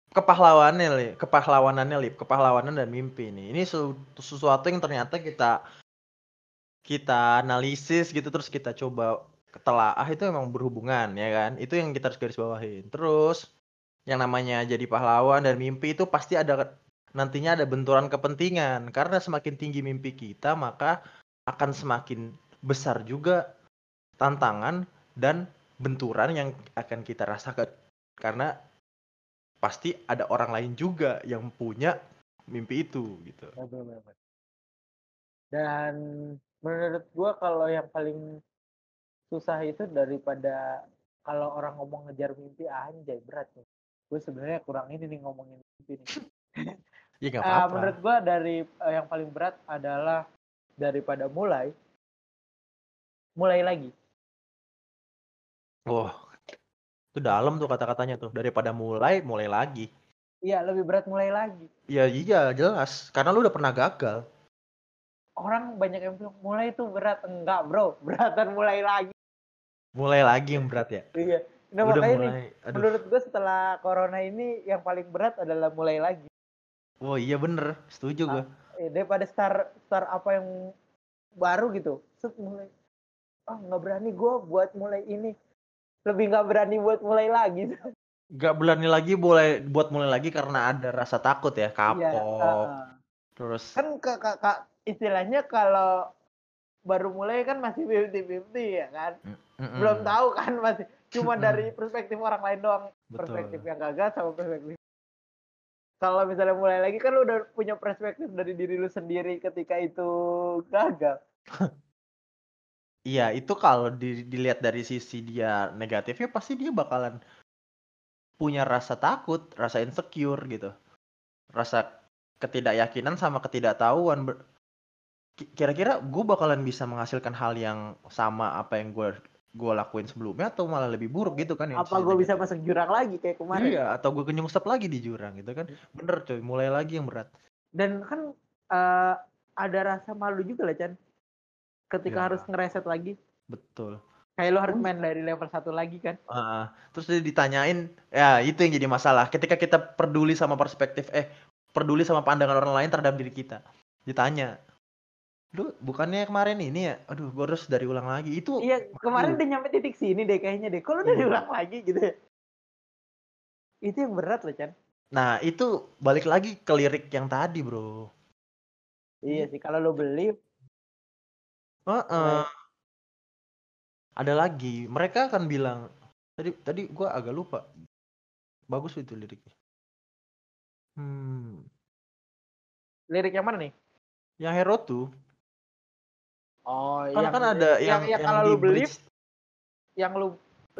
kepahlawanannya, Lip. kepahlawanannya, Lip. kepahlawanan dan mimpi nih. Ini su- sesuatu yang ternyata kita kita analisis gitu terus kita coba ketelaah itu memang berhubungan ya kan. Itu yang kita harus garis bawahin. Terus yang namanya jadi pahlawan dan mimpi itu pasti ada nantinya ada benturan kepentingan karena semakin tinggi mimpi kita maka akan semakin besar juga tantangan dan benturan yang akan kita rasakan karena pasti ada orang lain juga yang punya mimpi itu gitu. Dan menurut gua kalau yang paling susah itu daripada kalau orang ngomong ngejar mimpi anjay berat nih. Gue sebenarnya kurang ini nih ngomongin mimpi nih. ya nggak Eh, apa-apa menurut gua dari eh, yang paling berat adalah daripada mulai mulai lagi. wah itu dalam tuh kata-katanya tuh daripada mulai mulai lagi Iya, lebih berat mulai lagi. ya iya jelas karena lu udah pernah gagal Orang banyak yang bilang mulai itu berat. Enggak, Bro. Beratan mulai lagi. mulai lagi yang berat ya Iya. Nah, udah makanya nih, mulai aduh menurut gue setelah corona ini yang paling berat adalah mulai lagi. oh iya bener setuju gua Eh, daripada start start apa yang baru gitu. Set mulai ah nggak berani gue buat mulai ini. Lebih nggak berani buat mulai lagi. nggak berani lagi boleh buat mulai lagi karena ada rasa takut ya Iya, kapok heeh. terus kan ke, ke- ke- istilahnya kalau baru mulai kan masih 50-50 ya kan. Mm-mm. Belum tahu kan masih cuma dari perspektif orang lain doang. Betul. Perspektif yang gagal sama perspektif kalau misalnya mulai lagi kan lu udah punya perspektif dari diri lu sendiri ketika itu gagal. Iya, itu kalau di- dilihat dari sisi dia negatifnya pasti dia bakalan punya rasa takut, rasa insecure gitu. Rasa ketidakyakinan sama ketidaktahuan. Kira-kira gue bakalan bisa menghasilkan hal yang sama apa yang gue gue lakuin sebelumnya atau malah lebih buruk gitu kan yang Apa gue bisa masuk jurang lagi kayak kemarin? Iya, atau gue kenyungsep lagi di jurang gitu kan. Bener coy, mulai lagi yang berat. Dan kan eh, ada rasa malu juga lah Chan. Ketika Ya. harus ngereset lagi. Betul. Kayak lu harus main dari level satu lagi kan. Ah, terus dia ditanyain, ya itu yang jadi masalah. Ketika kita peduli sama perspektif, eh peduli sama pandangan orang lain terhadap diri kita, ditanya, lu bukannya kemarin ini ya? Aduh, gue harus dari ulang lagi. Itu Iya, kemarin Aduh. udah nyampe titik sini deh kayaknya deh. Kok lu udah Iya. diulang lagi gitu ya? Itu yang berat loh, Chan. Nah, itu balik lagi ke lirik yang tadi, bro. Iya sih, kalau lu beli, Heeh. Ada lagi, mereka akan bilang, tadi tadi gue agak lupa. Bagus itu liriknya. Hmm, lirik yang mana nih? yang hero tuh, Oh, kan kan ada yang, yang, yang kalau di lu beli, yang lu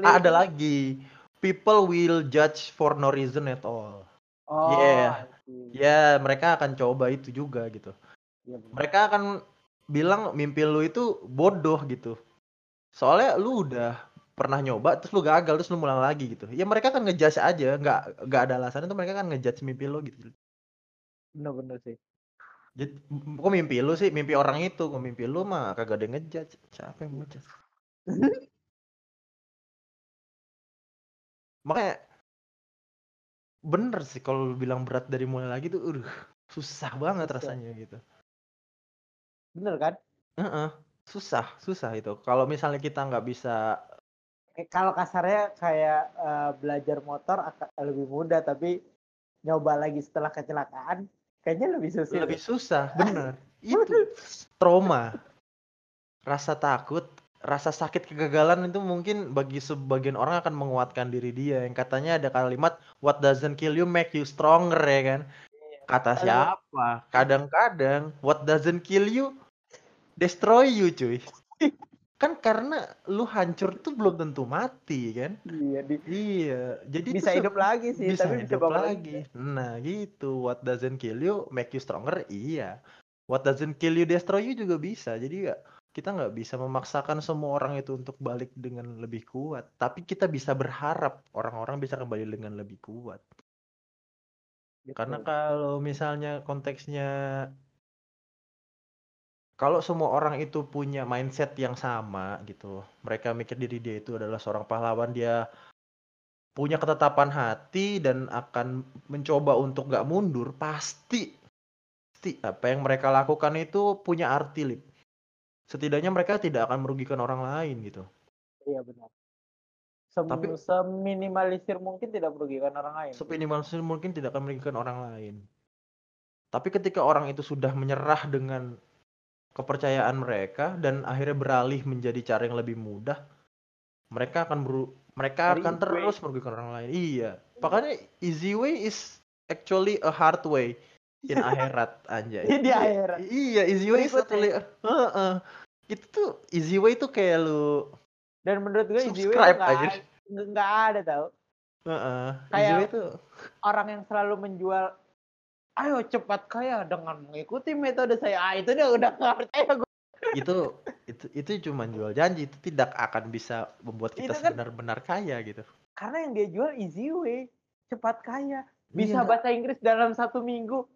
Ah, ada lagi. People will judge for no reason at all. Oh, Yeah. Ya, mereka akan coba itu juga gitu. Iya, benar. Mereka akan bilang mimpi lu itu bodoh gitu. Soalnya lu udah pernah nyoba terus lu gagal terus lu ngulang lagi gitu. Ya mereka akan ngejudge aja, nggak nggak ada alasan itu mereka akan ngejudge mimpi lu gitu. Bener-bener sih. Jadi kok mimpi lu sih, mimpi orang itu, kok mimpi lu mah kagak ada ngejudge. Siapa yang ngejudge? Makanya bener sih kalau lu bilang berat dari mulai lagi tuh, aduh, susah banget rasanya gitu. Bener kan? Heeh, susah, susah itu. Kalau misalnya kita nggak bisa, Kalau kasarnya kayak eh, belajar motor akan lebih mudah, tapi nyoba lagi setelah kecelakaan, kayaknya lebih susah. lebih susah, bener. Itu trauma, rasa takut, rasa sakit kegagalan itu mungkin bagi sebagian orang akan menguatkan diri dia. Yang katanya ada kalimat what doesn't kill you make you stronger ya kan. Kata Aduh. siapa? Kadang-kadang what doesn't kill you destroy you cuy. Kan karena lu hancur tuh belum tentu mati kan. Iya, di- Iya, jadi bisa hidup lagi sih, bisa tapi bisa hidup bangun lagi. Nah, gitu. What doesn't kill you make you stronger? Iya. What doesn't kill you destroy you juga bisa. Jadi ya kita nggak bisa memaksakan semua orang itu untuk balik dengan lebih kuat. Tapi kita bisa berharap orang-orang bisa kembali dengan lebih kuat. Gitu. Karena kalau misalnya konteksnya kalau semua orang itu punya mindset yang sama gitu, mereka mikir diri dia itu adalah seorang pahlawan, dia punya ketetapan hati dan akan mencoba untuk nggak mundur, pasti, pasti apa yang mereka lakukan itu punya arti, Lip. Setidaknya mereka tidak akan merugikan orang lain gitu. Iya benar. Sem Tapi- seminimalisir mungkin tidak merugikan orang lain. Seminimalisir mungkin tidak akan merugikan orang lain. Tapi ketika orang itu sudah menyerah dengan kepercayaan mereka dan akhirnya beralih menjadi cara yang lebih mudah, mereka akan beru- mereka Dari akan easy way. terus merugikan orang lain iya makanya easy way is actually a hard way in akhirat anjay Di akhirat. iya easy way is actually Heeh. itu tuh easy way tuh kayak lu Dan menurut gue easy way nggak ada tau. Heeh. easy Kayak- way tuh Orang yang selalu menjual ayo cepat kaya dengan mengikuti metode saya. Ah, itu dia udah nggak percaya gue. itu itu itu cuma jual janji itu tidak akan bisa membuat kita kan- benar-benar kaya gitu Karena yang dia jual easy way, cepat kaya. Bisa Iya. bahasa Inggris dalam satu minggu.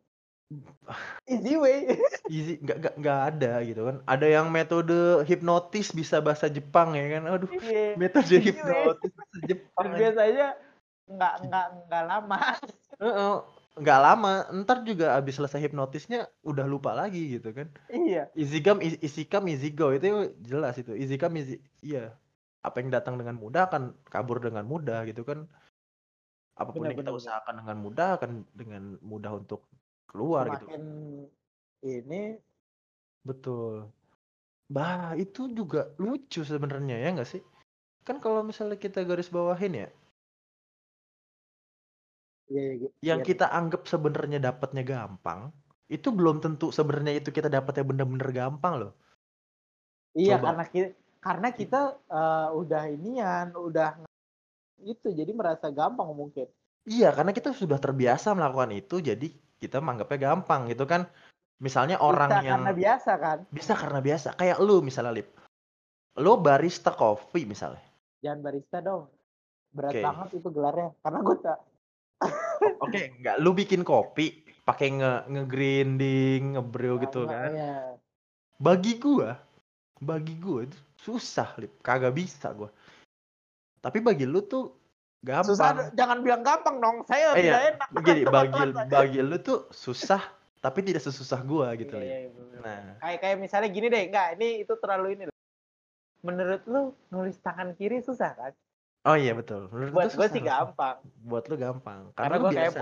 Easy way. easy nggak nggak nggak ada gitu kan ada yang metode hipnotis bisa bahasa Jepang ya kan aduh Iya. metode Easy way. hipnotis bahasa Jepang biasanya nggak nggak nggak lama. Heeh. Nggak lama ntar juga abis selesai hipnotisnya udah lupa lagi gitu kan. Iya. easy come easy, easy come easy go itu jelas itu. Easy come easy iya. Apa yang datang dengan mudah akan kabur dengan mudah gitu kan. Apa pun Benar, yang kita benar, usahakan dengan mudah akan dengan mudah untuk keluar gitu. Semakin ini betul. Bah itu juga lucu sebenarnya ya nggak sih? Kan kalau misalnya kita garis bawahin ya ya, ya, ya, yang ya. kita anggap sebenarnya dapatnya gampang itu belum tentu sebenarnya itu kita dapatnya bener-bener gampang loh Iya Coba. karena kita karena kita eh, udah inian, udah itu jadi merasa gampang mungkin. Iya, karena kita sudah terbiasa melakukan itu, jadi kita menganggapnya gampang gitu kan. Misalnya orang Bisa yang karena biasa kan. bisa karena biasa, kayak lu misalnya Lip. Lu barista kopi misalnya. Jangan barista dong. Berat Oke. banget itu gelarnya. Karena gue tak. Oke, nggak lu bikin kopi pakai nge nge-grinding, nge-brew gitu kan. Iya. Bagi gua, bagi gua itu susah, Lip. Kagak bisa gua. Tapi bagi lu tuh gampang. Susah jangan bilang gampang dong. Saya Eh, tidak iya. enak. Gini, bagi bagi lu tuh susah, tapi tidak sesusah gua gitu, Iya, Lip. iya. Nah, Kayak kayak misalnya gini deh, enggak, ini itu terlalu ini. loh. Menurut lu nulis tangan kiri susah kan? Oh iya betul. Menurut Buat gue sih gampang. buat lu gampang Karena karena, gua biasa.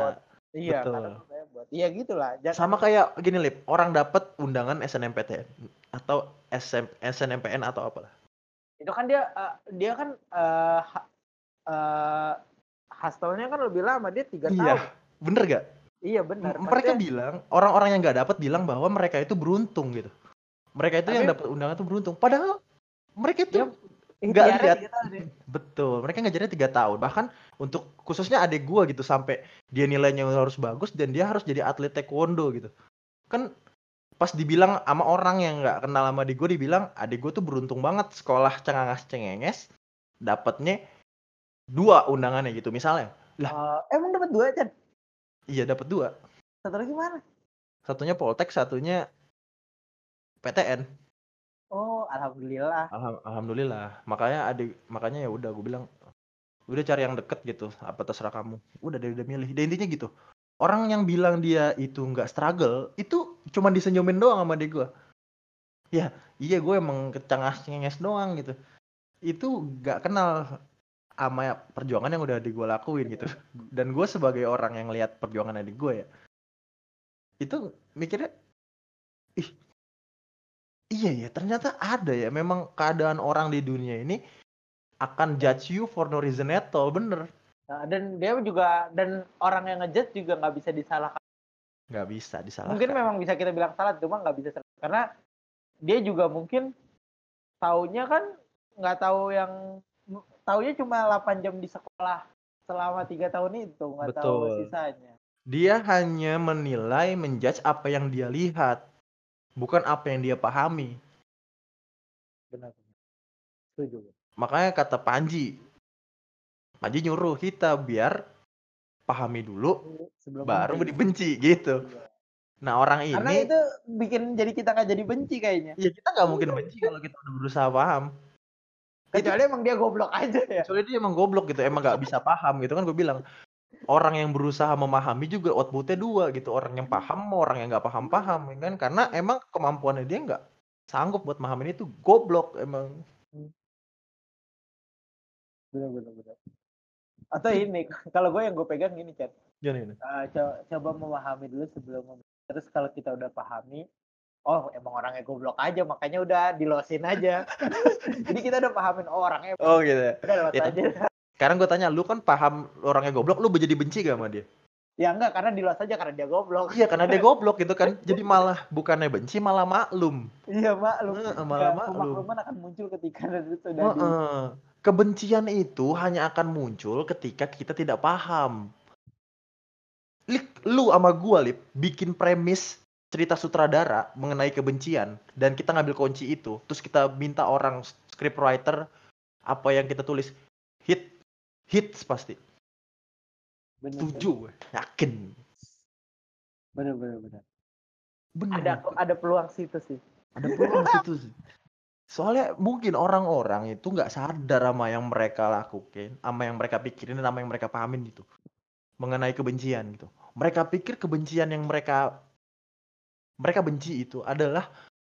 Iya, Betul. karena gue buat. Iya gitulah. Jangan sama kayak gini lip orang dapat undangan SNMPTN atau SM, SNMPN atau apalah itu kan dia eh, dia kan eh ha- eh, hastelnya kan lebih lama dia tiga iya tahun bener gak iya benar M- mereka Maksudnya, bilang orang-orang yang nggak dapat bilang bahwa mereka itu beruntung gitu mereka itu yang Tapi- dapat undangan itu beruntung padahal mereka itu Dia- nggak ikhtiarnya lihat. ya. betul mereka ngajarnya tiga tahun. Bahkan untuk khususnya adik gua gitu sampai dia nilainya harus bagus dan dia harus jadi atlet taekwondo gitu. Kan pas dibilang sama orang yang nggak kenal sama adik gue dibilang adik gue tuh beruntung banget sekolah cengangas cengenges dapatnya dua undangannya gitu misalnya. Eh, emang dapat dua Chan? Iya dapat dua. Satu lagi mana? Satunya Poltek satunya PTN oh alhamdulillah. Alham- alhamdulillah. Makanya adik makanya ya udah gue bilang udah cari yang deket gitu apa terserah kamu. Udah dia udah milih. Dan intinya gitu orang yang bilang dia itu nggak struggle itu cuma disenyumin doang sama adik gue ya iya gue emang kecengas cengenges doang gitu. Itu nggak kenal sama perjuangan yang udah adik gue lakuin gitu. Dan gue sebagai orang yang lihat perjuangan adik gue ya itu mikirnya ih iya ya ternyata ada ya. Memang keadaan orang di dunia ini akan judge you for no reason at all bener. Nah, dan dia juga dan orang yang ngejudge juga nggak bisa disalahkan. Nggak bisa disalahkan. Mungkin memang bisa kita bilang salah cuma nggak bisa salah. karena dia juga mungkin taunya kan nggak tahu yang taunya cuma 8 jam di sekolah selama tiga tahun itu nggak tahu sisanya. Dia hanya menilai menjudge apa yang dia lihat bukan apa yang dia pahami. Benar setuju makanya kata Panji Panji nyuruh kita biar pahami dulu sebelum baru benci. dibenci gitu. Iya. nah orang karena ini itu bikin jadi kita nggak jadi benci kayaknya. Ya kita nggak mungkin benci kalau kita udah berusaha paham. Kecuali emang dia goblok aja ya. Soalnya dia emang goblok gitu emang nggak bisa paham gitu kan gue bilang orang yang berusaha memahami juga outputnya dua gitu orang yang paham sama orang yang nggak paham paham ya kan? Karena emang kemampuannya dia nggak sanggup buat mahamin itu goblok emang. Benar benar benar atau ini kalau gue yang gue pegang gini chat. Gini gini coba, coba memahami dulu sebelum terus kalau kita udah pahami oh emang orangnya goblok aja makanya udah dilosin aja. Jadi kita udah pahamin oh orangnya oh gitu ya. udah los Ya, aja Sekarang gue tanya, lu kan paham orangnya goblok, lu jadi benci gak sama dia? Ya enggak karena di luar saja karena dia goblok. Iya, karena dia goblok gitu kan. Jadi malah bukannya benci, malah maklum. Iya maklum. Heeh, malah Ya, maklum. Pemakluman akan muncul ketika itu sudah di Heeh. Kebencian itu hanya akan muncul ketika kita tidak paham. Lik, lu sama gua, Lip, bikin premis cerita sutradara mengenai kebencian dan kita ngambil kunci itu, terus kita minta orang scriptwriter apa yang kita tulis hits pasti. bener, Setuju gue, yakin. Bener bener bener. Bener. Ada ada peluang situ sih. ada peluang situ sih. Soalnya mungkin orang-orang itu nggak sadar sama yang mereka lakukan, sama yang mereka pikirin, sama yang mereka pahamin gitu. Mengenai kebencian gitu. Mereka pikir kebencian yang mereka mereka benci itu adalah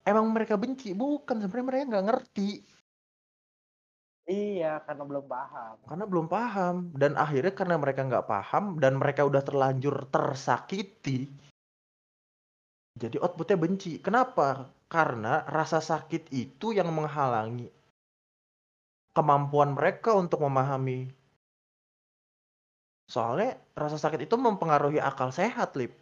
emang mereka benci, bukan sebenarnya mereka nggak ngerti Iya karena belum paham. karena belum paham. Dan akhirnya karena mereka nggak paham dan mereka udah terlanjur tersakiti jadi outputnya benci. Kenapa? Karena rasa sakit itu yang menghalangi kemampuan mereka untuk memahami. Soalnya rasa sakit itu mempengaruhi akal sehat lip.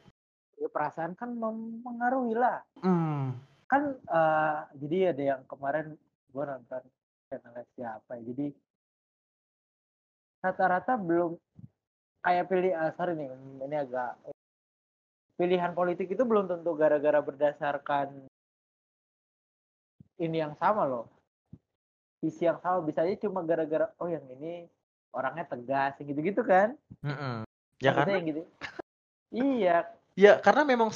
Ya, perasaan kan mempengaruhi lah. hmm. Kan eh, jadi ada yang kemarin gue nonton channel siapa ya. Jadi rata-rata belum kayak pilih ah, sorry nih ini agak pilihan politik itu belum tentu gara-gara berdasarkan ini yang sama loh. Visi yang sama bisa aja cuma gara-gara oh yang ini orangnya tegas gitu-gitu kan. Mm-mm. ya Maksudnya karena yang gitu. Iya. Ya karena memang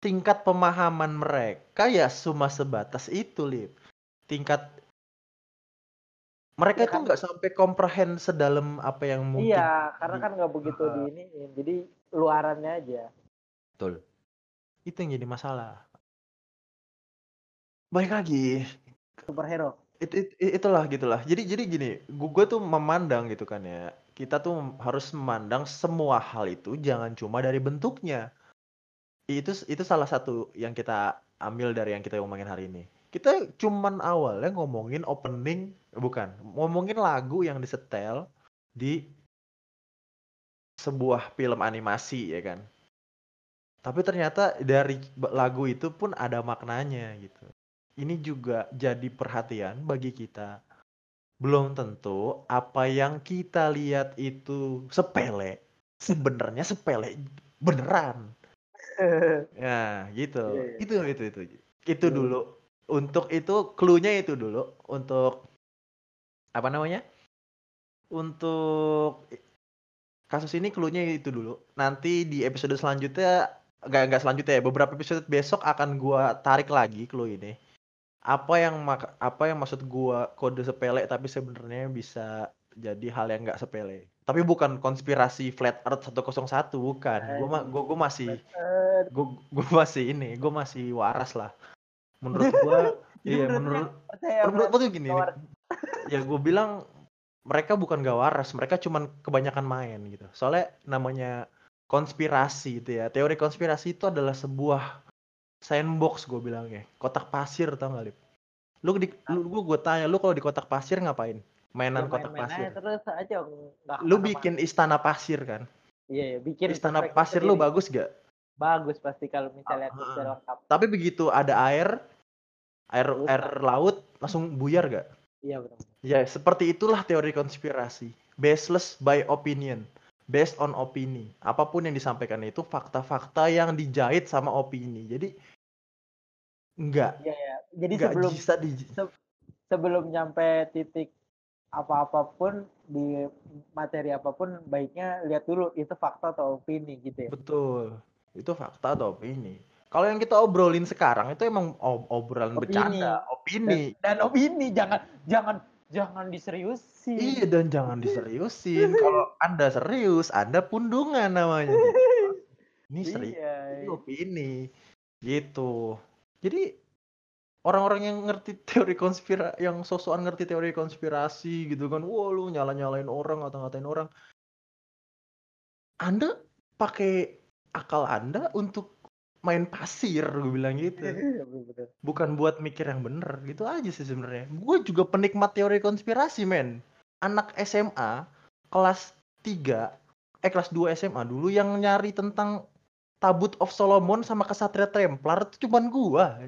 tingkat pemahaman mereka ya cuma sebatas itu lip. Tingkat mereka Ya itu kan? nggak sampai komprehen sedalam apa yang mungkin iya karena kan nggak begitu di ini jadi luarannya aja. Betul. Itu yang jadi masalah. Baik lagi. Superhero. Itu, itu- itulah gitulah. Jadi jadi gini gue tuh memandang gitu kan ya. Kita tuh harus memandang semua hal itu jangan cuma dari bentuknya. Itu itu salah satu yang kita ambil dari yang kita ngomongin hari ini kita cuman awalnya ngomongin opening bukan ngomongin lagu yang disetel di sebuah film animasi ya kan tapi ternyata dari lagu itu pun ada maknanya gitu ini juga jadi perhatian bagi kita. Belum tentu apa yang kita lihat itu sepele, sebenarnya sepele beneran. Ya, gitu. Iya, iya. Itu itu itu. Itu Iya. dulu. Untuk itu clue-nya itu dulu. Untuk apa namanya? Untuk kasus ini clue-nya itu dulu. Nanti di episode selanjutnya enggak enggak selanjutnya ya, beberapa episode besok akan gua tarik lagi clue ini. Apa yang apa yang maksud gua kode sepele tapi sebenarnya bisa jadi hal yang nggak sepele? Tapi bukan konspirasi flat earth 101 bukan. Gua gua, gua masih gua, gua masih ini gua masih waras lah menurut gua iya menurut menurut gua tuh gini gak waras. ya gua bilang mereka bukan gak waras mereka cuman kebanyakan main gitu soalnya namanya konspirasi itu ya teori konspirasi itu adalah sebuah sandbox gue bilangnya kotak pasir tau gak Lip? lu di lu gua, gua tanya lu kalau di kotak pasir ngapain mainan Ya, kotak main-main pasir terus aja nggak lu bikin istana pasir kan iya, iya bikin istana pasir lu sendiri. bagus gak bagus pasti kalau misalnya Ah, bisa ah. lengkap tapi begitu ada air air air laut langsung buyar gak iya benar Ya, seperti itulah teori konspirasi. Baseless by opinion. Based on opini. Apa pun yang disampaikan itu fakta-fakta yang dijahit sama opini. Jadi enggak iya ya jadi enggak sebelum bisa di sebelum nyampe titik apa-apapun di materi apa pun baiknya lihat dulu itu fakta atau opini gitu ya betul. Itu fakta atau opini. Kalau yang kita obrolin sekarang itu emang ob- obrolan Opini. bercanda, opini. dan, dan opini jangan jangan jangan diseriusin Iya dan jangan diseriusin. Kalau Anda serius, Anda pundungan namanya. Ini serius. iya Ini opini gitu jadi orang-orang yang ngerti teori konspirasi yang sosokan ngerti teori konspirasi gitu kan wah lu nyala nyalain orang atau ngatain orang anda pakai akal anda untuk main pasir gue bilang gitu Iya, bener-bener. bukan buat mikir yang bener gitu aja sih sebenarnya gue juga penikmat teori konspirasi men anak SMA kelas 3 eh kelas 2 SMA dulu yang nyari tentang Tabut of Solomon sama Kesatria Templar itu cuman gua.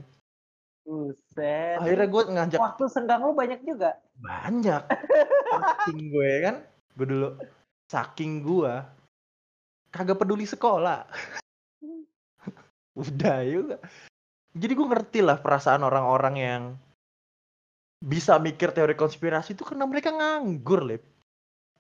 Buset. Akhirnya gua ngajak Waktu senggang lu banyak juga. banyak. Saking gue kan, gue dulu saking gua kagak peduli sekolah. Udah yuk. Jadi gue ngerti lah perasaan orang-orang yang bisa mikir teori konspirasi itu karena mereka nganggur, Lip.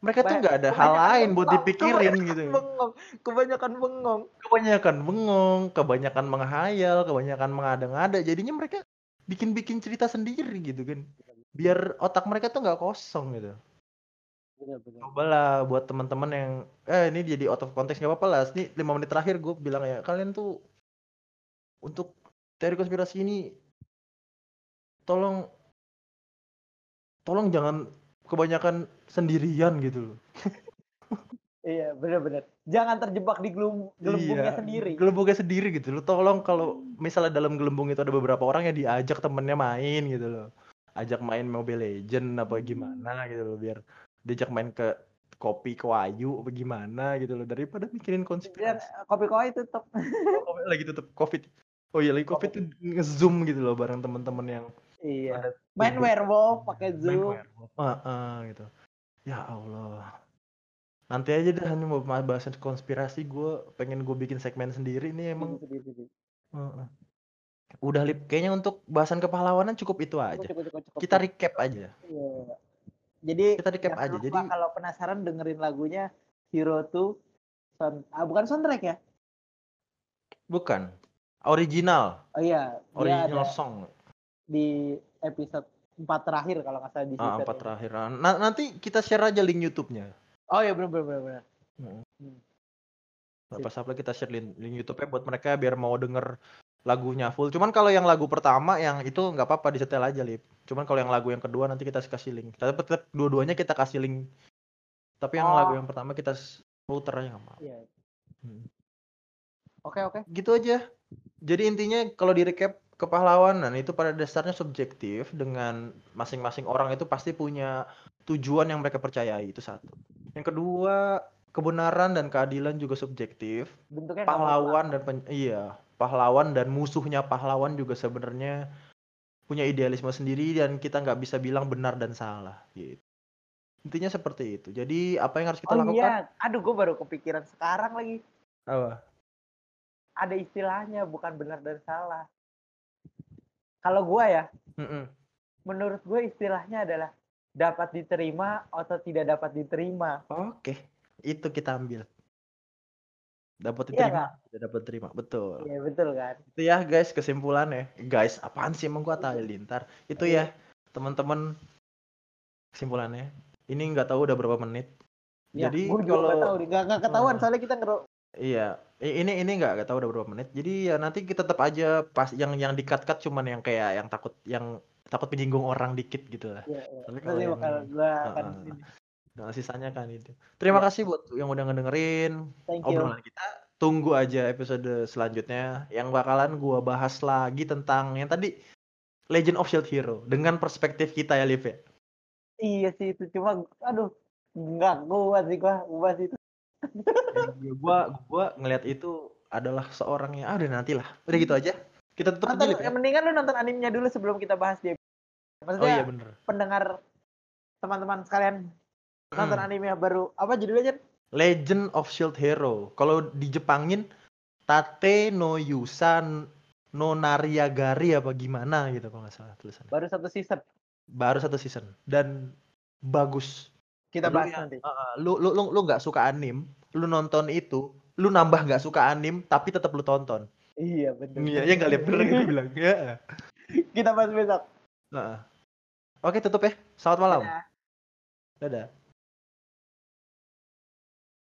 Mereka tuh Ba- nggak ada hal lain buat dipikirin kebanyakan gitu. Bengong, kebanyakan bengong. Kebanyakan bengong, kebanyakan menghayal, kebanyakan mengada-ngada. Jadinya mereka bikin-bikin cerita sendiri gitu kan. Biar otak mereka tuh nggak kosong gitu. Bener-bener. Cobalah buat teman-teman yang eh ini jadi out of context nggak apa-apa lah. Ini lima menit terakhir gue bilang ya kalian tuh untuk teori konspirasi ini tolong tolong jangan kebanyakan sendirian gitu loh. Iya, bener-bener. Jangan terjebak di gelum, gelembungnya Iya, sendiri. Gelembungnya sendiri gitu loh. Tolong kalau misalnya dalam gelembung itu ada beberapa orang ya diajak temennya main gitu loh. Ajak main Mobile Legend apa gimana gitu loh biar diajak main ke kopi ke Wayu apa gimana gitu loh daripada mikirin Dan konspirasi. kopi koi tutup. Oh, lagi tutup covid oh iya lagi covid tuh nge-zoom gitu loh bareng teman-teman yang Iya. ada Main werewolf pakai main zoom. werewolf. Ah, ah, gitu ya Allah nanti aja deh hanya mau bahas konspirasi gue pengen gue bikin segmen sendiri nih emang Sedih-sedih. Heeh. udah lip kayaknya untuk bahasan kepahlawanan cukup itu aja Cukup, cukup, cukup. kita recap aja Iya. Jadi kita recap aja jadi kalau penasaran dengerin lagunya Hero 2 sound, ah, bukan soundtrack ya? bukan original Oh iya, original song di episode 4 terakhir kalau nggak salah di ah, empat terakhir Nah, nanti kita share aja link YouTube-nya Oh iya benar benar benar. benar. Pas apa kita share link, link YouTube-nya buat mereka biar mau denger lagunya full. Cuman kalau yang lagu pertama yang itu nggak apa-apa disetel aja, Lip. Cuman kalau yang lagu yang kedua nanti kita kasih link. Tapi tetap dua-duanya kita kasih link. Tapi yang Oh. lagu yang pertama kita puter aja nggak apa. Iya. Hmm. Oke oke. Gitu aja. Jadi intinya kalau di recap kepahlawanan itu pada dasarnya subjektif dengan masing-masing orang itu pasti punya tujuan yang mereka percayai itu satu. Yang kedua kebenaran dan keadilan juga subjektif. Bentuknya pahlawan dan pen- iya pahlawan dan musuhnya pahlawan juga sebenarnya punya idealisme sendiri dan kita nggak bisa bilang benar dan salah gitu intinya seperti itu jadi apa yang harus kita Oh lakukan iya, aduh gue baru kepikiran sekarang lagi. apa Ada istilahnya bukan benar dan salah. Kalau gue ya, Mm-mm. menurut gue istilahnya adalah dapat diterima atau tidak dapat diterima. oke itu kita ambil dapat Iya diterima tidak dapat terima betul Iya betul kan. itu ya guys kesimpulannya guys apaan sih emang gua tahu lintar itu ya teman-teman kesimpulannya ini nggak tahu udah berapa menit Ya, jadi kalau nggak ketahuan Oh. soalnya kita ngero. Iya, ini ini nggak nggak tahu udah berapa menit. Jadi ya nanti kita tetap aja pas yang yang dikat kat cuman yang kayak yang takut yang takut menyinggung orang dikit gitu lah. Iya, iya. Tapi kalau yang bakal gue akan ini. Nah, sisanya kan itu. Terima Ya. kasih buat yang udah ngedengerin Thank you. obrolan kita. Tunggu aja episode selanjutnya yang bakalan gua bahas lagi tentang yang tadi Legend of Shield Hero dengan perspektif kita ya, Liv ya. Iya sih itu cuma, aduh, nggak kuat sih gua bahas itu. Ya, gua gua ngelihat itu adalah seorang yang ah udah nanti lah. Udah gitu aja. Kita tutup aja, Nonton, Liv ya. ya, mendingan lu nonton animenya dulu sebelum kita bahas dia. Oh Maksudnya iya bener. pendengar teman-teman sekalian nonton Hmm. anime baru apa judulnya Jen? Legend of Shield Hero. Kalau di Jepangin Tate no Yusa no Nariagari apa gimana gitu kalau nggak salah tulisannya. Baru satu season. Baru satu season dan bagus. Kita Lu bahas ya, nanti. uh, lu lu lu lu nggak suka anim, lu nonton itu, lu nambah nggak suka anim tapi tetap lu tonton. Iya betul. Iya, ya nggak lihat bener gitu bilang. Ya. Kita bahas besok. Heeh. Oke, tutup ya. Selamat malam. Dadah. Dadah.